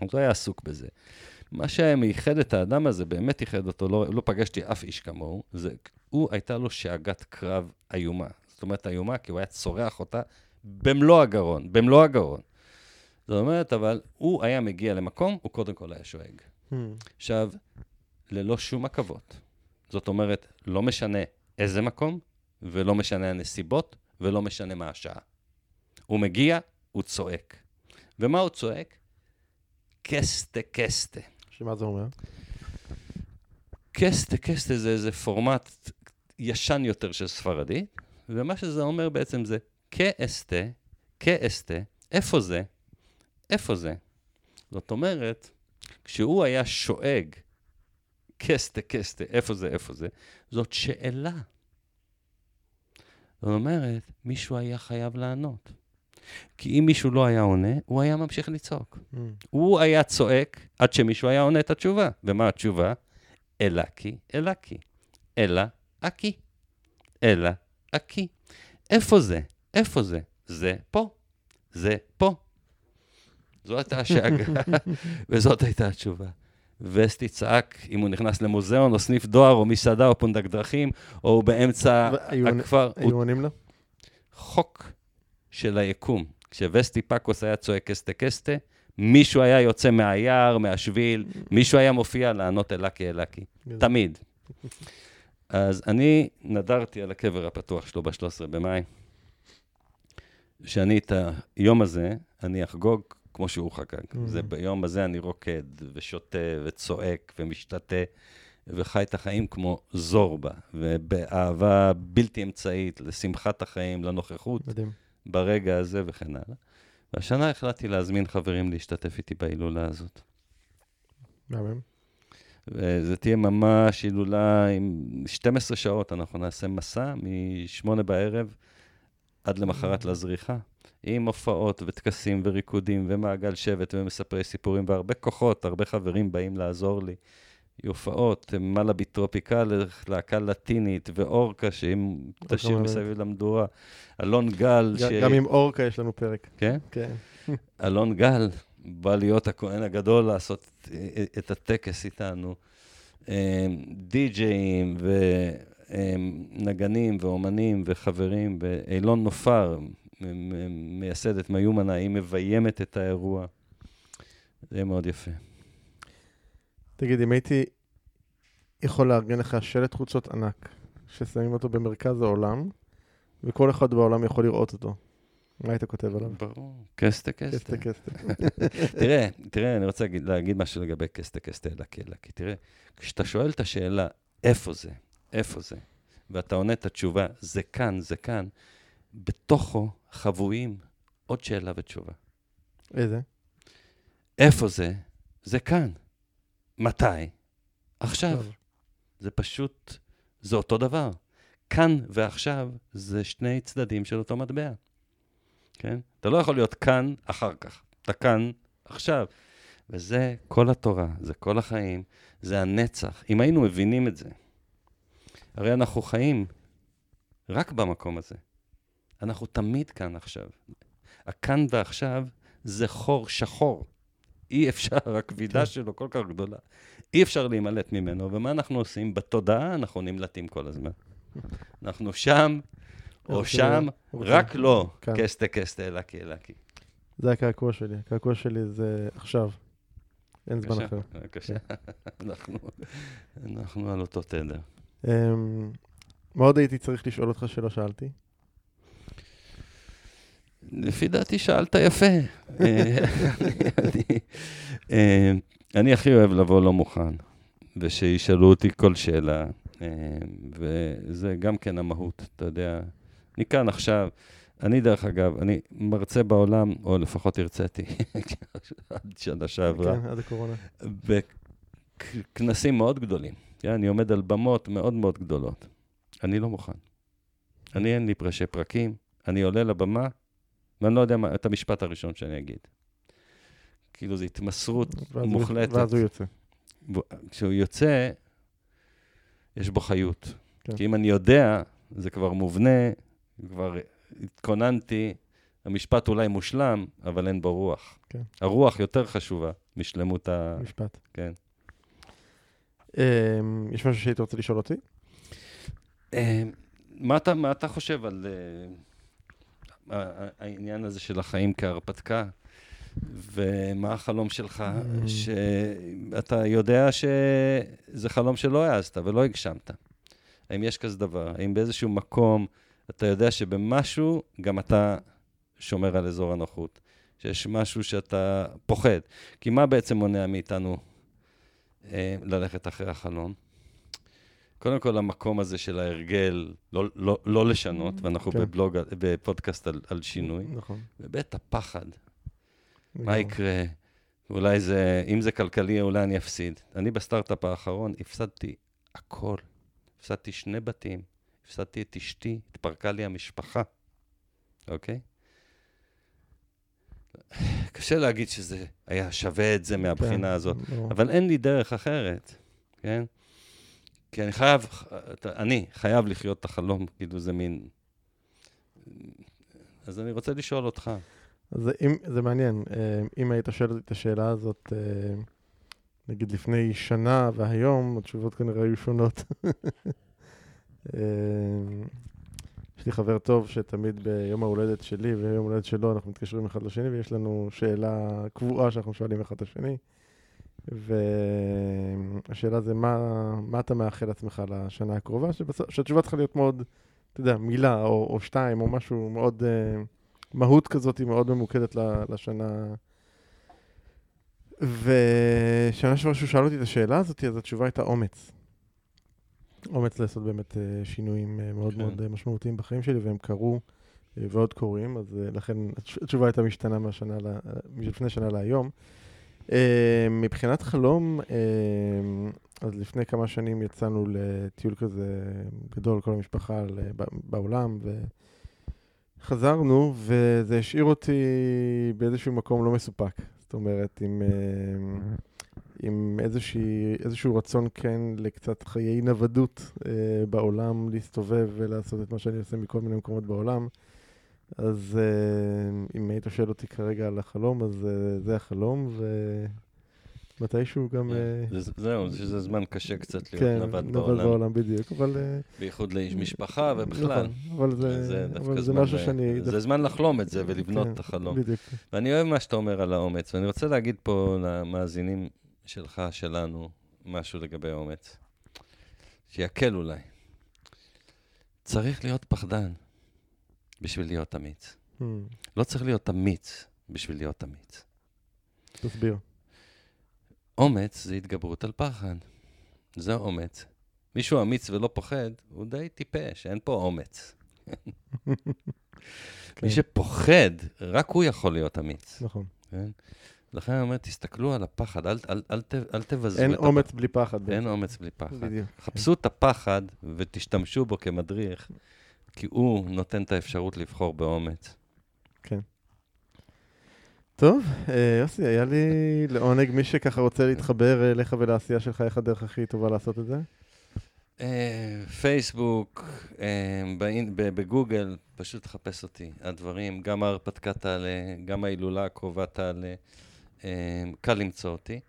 אז הוא היה עסוק בזה. מה שייחד את האדם הזה, באמת ייחד אותו, לא, לא פגשתי אף איש כמוהו, זה, הוא הייתה לו שאגת קרב איומה. זאת אומרת איומה, כי הוא היה צורח אותה במלוא הגרון, במלוא הגרון. זאת אומרת, אבל הוא היה מגיע למקום, הוא קודם כל היה שואג. Hmm. עכשיו, ללא שום עכבות. זאת אומרת, לא משנה איזה מקום, ולא משנה הנסיבות, ולא משנה מה השעה. הוא מגיע, הוא צועק. ומה הוא צועק? קסטה קסטה. שמה זה אומר? קסטה קסטה זה איזה פורמט ישן יותר של ספרדי, ומה שזה אומר בעצם זה כאסטה, כאסטה, איפה זה? איפה זה? זאת אומרת, כשהוא היה שואג קסטה קסטה, איפה זה, איפה זה, זאת שאלה. זאת אומרת, מישהו היה חייב לענות. כי אם מישהו לא היה עונה, הוא היה ממשיך לצעוק. Hmm. הוא היה צועק עד שמישהו היה עונה את התשובה. ומה התשובה? אלקי, אלקי. אלא אקי. אלא אקי. איפה זה? איפה זה? זה פה. זה פה. זו הייתה השאגה, וזאת הייתה התשובה. וסטי צעק אם הוא נכנס למוזיאון, או סניף דואר, או מסעדה, או פונדק דרכים, או הוא באמצע והיו- הכפר. היו עונים לו? חוק של היקום. כשווסטי פקוס היה צועק קסטה קסטה, מישהו היה יוצא מהיער, מהשביל, מישהו היה מופיע לענות אלקי אלקי. תמיד. אז אני נדרתי על הקבר הפתוח שלו ב-13 במאי, שאני את היום הזה, אני אחגוג כמו שהוא חגג. Mm. זה ביום הזה אני רוקד ושותה וצועק ומשתתה וחי את החיים כמו זורבה, ובאהבה בלתי אמצעית לשמחת החיים, לנוכחות מדהים. ברגע הזה וכן הלאה. והשנה החלטתי להזמין חברים להשתתף איתי בהילולה הזאת. מהמם. וזה תהיה ממש הילולה עם 12 שעות, אנחנו נעשה מסע מ-8 בערב עד למחרת לזריחה, עם הופעות וטקסים וריקודים ומעגל שבט ומספרי סיפורים, והרבה כוחות, הרבה חברים באים לעזור לי. הופעות, מלאבי טרופיקל, להקה לטינית, ואורקה, שאם תשאיר. מסביב למדורה, אלון גל, ש... גם עם אורקה יש לנו פרק. כן? כן. אלון גל בא להיות הכהן הגדול לעשות אה, את הטקס איתנו. אה, די-ג'אים ונגנים ואומנים וחברים, ואילון נופר, מייסדת מיומנה, היא מביימת את האירוע. זה יהיה מאוד יפה. תגיד, אם הייתי יכול לארגן לך שלט חוצות ענק, ששמים אותו במרכז העולם, וכל אחד בעולם יכול לראות אותו, מה היית כותב עליו? ברור. קסטה קסטה. קסטה קסטה. תראה, תראה, אני רוצה להגיד, להגיד משהו לגבי קסטה קסטה אלקי אלקי. תראה, כשאתה שואל את השאלה, איפה זה, איפה זה, ואתה עונה את התשובה, זה כאן, זה כאן, בתוכו חבויים עוד שאלה ותשובה. איזה? איפה זה? זה כאן. מתי? עכשיו. טוב. זה פשוט, זה אותו דבר. כאן ועכשיו זה שני צדדים של אותו מטבע, כן? אתה לא יכול להיות כאן אחר כך, אתה כאן עכשיו. וזה כל התורה, זה כל החיים, זה הנצח. אם היינו מבינים את זה, הרי אנחנו חיים רק במקום הזה. אנחנו תמיד כאן עכשיו. הכאן ועכשיו זה חור שחור. אי אפשר, הכבידה כן. שלו כל כך גדולה. אי אפשר להימלט ממנו, ומה אנחנו עושים? בתודעה אנחנו נמלטים כל הזמן. אנחנו שם, או שם, רק לא כן. קסטה קסטה אלקי אלקי. זה הקעקוע שלי. הקעקוע שלי זה עכשיו. אין זמן אחר. בבקשה. אנחנו על אותו תדר. אמ, מה עוד הייתי צריך לשאול אותך שלא שאלתי? לפי דעתי שאלת יפה. אה, אני- אה, אני הכי אוהב לבוא לא מוכן, ושישאלו אותי כל שאלה, אה, וזה גם כן המהות, אתה יודע. אני כאן עכשיו, אני דרך אגב, אני מרצה בעולם, או לפחות הרציתי, עד שנה שעברה, כן, עד הקורונה. בכנסים מאוד גדולים. כן, אני עומד על במות מאוד מאוד גדולות. אני לא מוכן. אני אין לי פרשי פרקים, אני עולה לבמה, ואני לא יודע מה, את המשפט הראשון שאני אגיד. כאילו, זו התמסרות ואז מוחלטת. ואז הוא יוצא. כשהוא יוצא, יש בו חיות. כן. כי אם אני יודע, זה כבר מובנה, כבר התכוננתי, המשפט אולי מושלם, אבל אין בו רוח. כן. הרוח יותר חשובה משלמות ה... משפט. כן. אמ, יש משהו שהיית רוצה לשאול אותי? אה, מה אתה, מה אתה חושב על uh, העניין הזה של החיים כהרפתקה? ומה החלום שלך, Mm. שאתה יודע שזה חלום שלא העזת ולא הגשמת? האם יש כזה דבר? האם באיזשהו מקום אתה יודע שבמשהו גם אתה שומר על אזור הנוחות? שיש משהו שאתה פוחד? כי מה בעצם מונע מאיתנו ללכת אחרי החלום? קודם כל, המקום הזה של ההרגל, לא, לא, לא לשנות, ואנחנו כן. בבלוג, בפודקאסט על, על שינוי, נכון. ובית הפחד, מה. יקרה? אולי זה, אם זה כלכלי, אולי אני אפסיד. אני בסטארט-אפ האחרון הפסדתי הכל. הפסדתי שני בתים, הפסדתי את אשתי, התפרקה לי המשפחה, אוקיי? קשה להגיד שזה היה שווה את זה מהבחינה כן, הזאת, ברור. אבל אין לי דרך אחרת, כן? כי אני חייב, אני חייב לחיות את החלום, כאילו זה מין... אז אני רוצה לשאול אותך. אז אם, זה מעניין, אה, אם היית שואל את השאלה הזאת, אה, נגיד לפני שנה והיום, התשובות כנראה היו שונות. יש לי חבר טוב שתמיד ביום ההולדת שלי ויום ההולדת שלו אנחנו מתקשרים אחד לשני ויש לנו שאלה קבועה שאנחנו שואלים אחד את השני. והשאלה זה מה, מה אתה מאחל לעצמך לשנה הקרובה, שבסוף, שהתשובה צריכה להיות מאוד, אתה יודע, מילה או, או שתיים או משהו מאוד... אה, מהות כזאת היא מאוד ממוקדת לשנה. ושנה שעברה שהוא שאל אותי את השאלה הזאת, אז התשובה הייתה אומץ. אומץ לעשות באמת אה, שינויים אה, מאוד כן. מאוד אה, משמעותיים בחיים שלי, והם קרו ועוד קורים, אז לכן התש- התשובה הייתה משתנה מהשנה, מלפני שנה להיום. מבחינת חלום, אז לפני כמה שנים יצאנו לטיול כזה גדול, כל המשפחה בעולם, ו... חזרנו, וזה השאיר אותי באיזשהו מקום לא מסופק. זאת אומרת, עם, עם איזושהי, איזשהו רצון כן לקצת חיי נוודות אה, בעולם, להסתובב ולעשות את מה שאני עושה מכל מיני מקומות בעולם. אז אה, אם היית שואל אותי כרגע על החלום, אז אה, זה החלום, ומתישהו גם... אה, זה- זהו, שזה זמן קשה קצת להיות כן, נווד נווד בעולם, בעולם בדיוק, אבל... אה, בייחוד לאיש משפחה ובכלל. נכון, אבל זה, זה אבל זה זמן משהו ל- שאני... זה זמן לחלום את זה ולבנות כן, את החלום. בדיוק. ואני אוהב מה שאתה אומר על האומץ, ואני רוצה להגיד פה למאזינים שלך, שלנו, משהו לגבי האומץ. שיקל אולי. צריך להיות פחדן בשביל להיות אמיץ. Hmm, לא צריך להיות אמיץ בשביל להיות אמיץ. תסביר. אומץ זה התגברות על פחד. זה אומץ. מישהו אמיץ ולא פוחד, הוא די טיפש, אין פה אומץ. כן, מי שפוחד, רק הוא יכול להיות אמיץ. נכון. כן? לכן אני אומר, תסתכלו על הפחד, אל, אל, אל, אל תבזו אין את אומץ בלי פחד. הפחד. אין אומץ בלי פחד. בדיוק. חפשו את הפחד ותשתמשו בו כמדריך, כי הוא נותן את האפשרות לבחור באומץ. טוב, אה, יוסי, היה לי לעונג מי שככה רוצה להתחבר אליך ולעשייה שלך, איך הדרך הכי טובה לעשות את זה? אה, פייסבוק, אה, בגוגל, פשוט תחפש אותי. הדברים, גם ההרפתקה תעלה, גם ההילולה הקרובה תעלה. אה, קל למצוא אותי.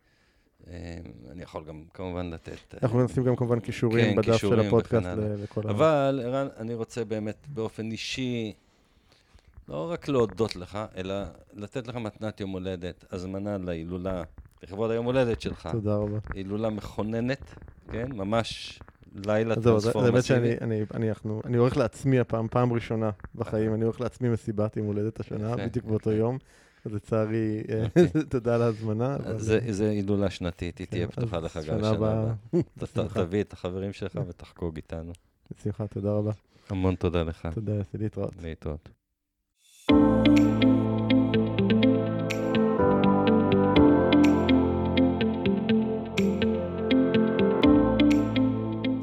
אה, אני יכול גם כמובן לתת... אה, אנחנו נשים גם כמובן קישורים כן, בדף של הפודקאסט לכל ה... אבל, ערן, אני רוצה באמת באופן אישי, לא רק להודות לך, אלא לתת לך מתנת יום הולדת, הזמנה להילולה, לכבוד היום הולדת שלך. תודה רבה. הילולה מכוננת, כן? ממש לילה זהו, טרנספורמסיבי. שאני אני- אני- אנחנו- אני עורך לעצמי הפעם, פעם ראשונה בחיים, אני עורך לעצמי מסיבת יום הולדת השנה, בדיוק באותו. יום. לצערי, יופי. תודה על ההזמנה. זה, זה הילולה שנתית, היא כן, תהיה אז פתוחה לך גם שנה לשנה הבאה. תביא את החברים שלך ותחגוג איתנו. בשמחה, תודה רבה. המון תודה לך. תודה, להתראות. להתראות.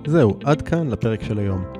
זהו, עד כאן לפרק של היום.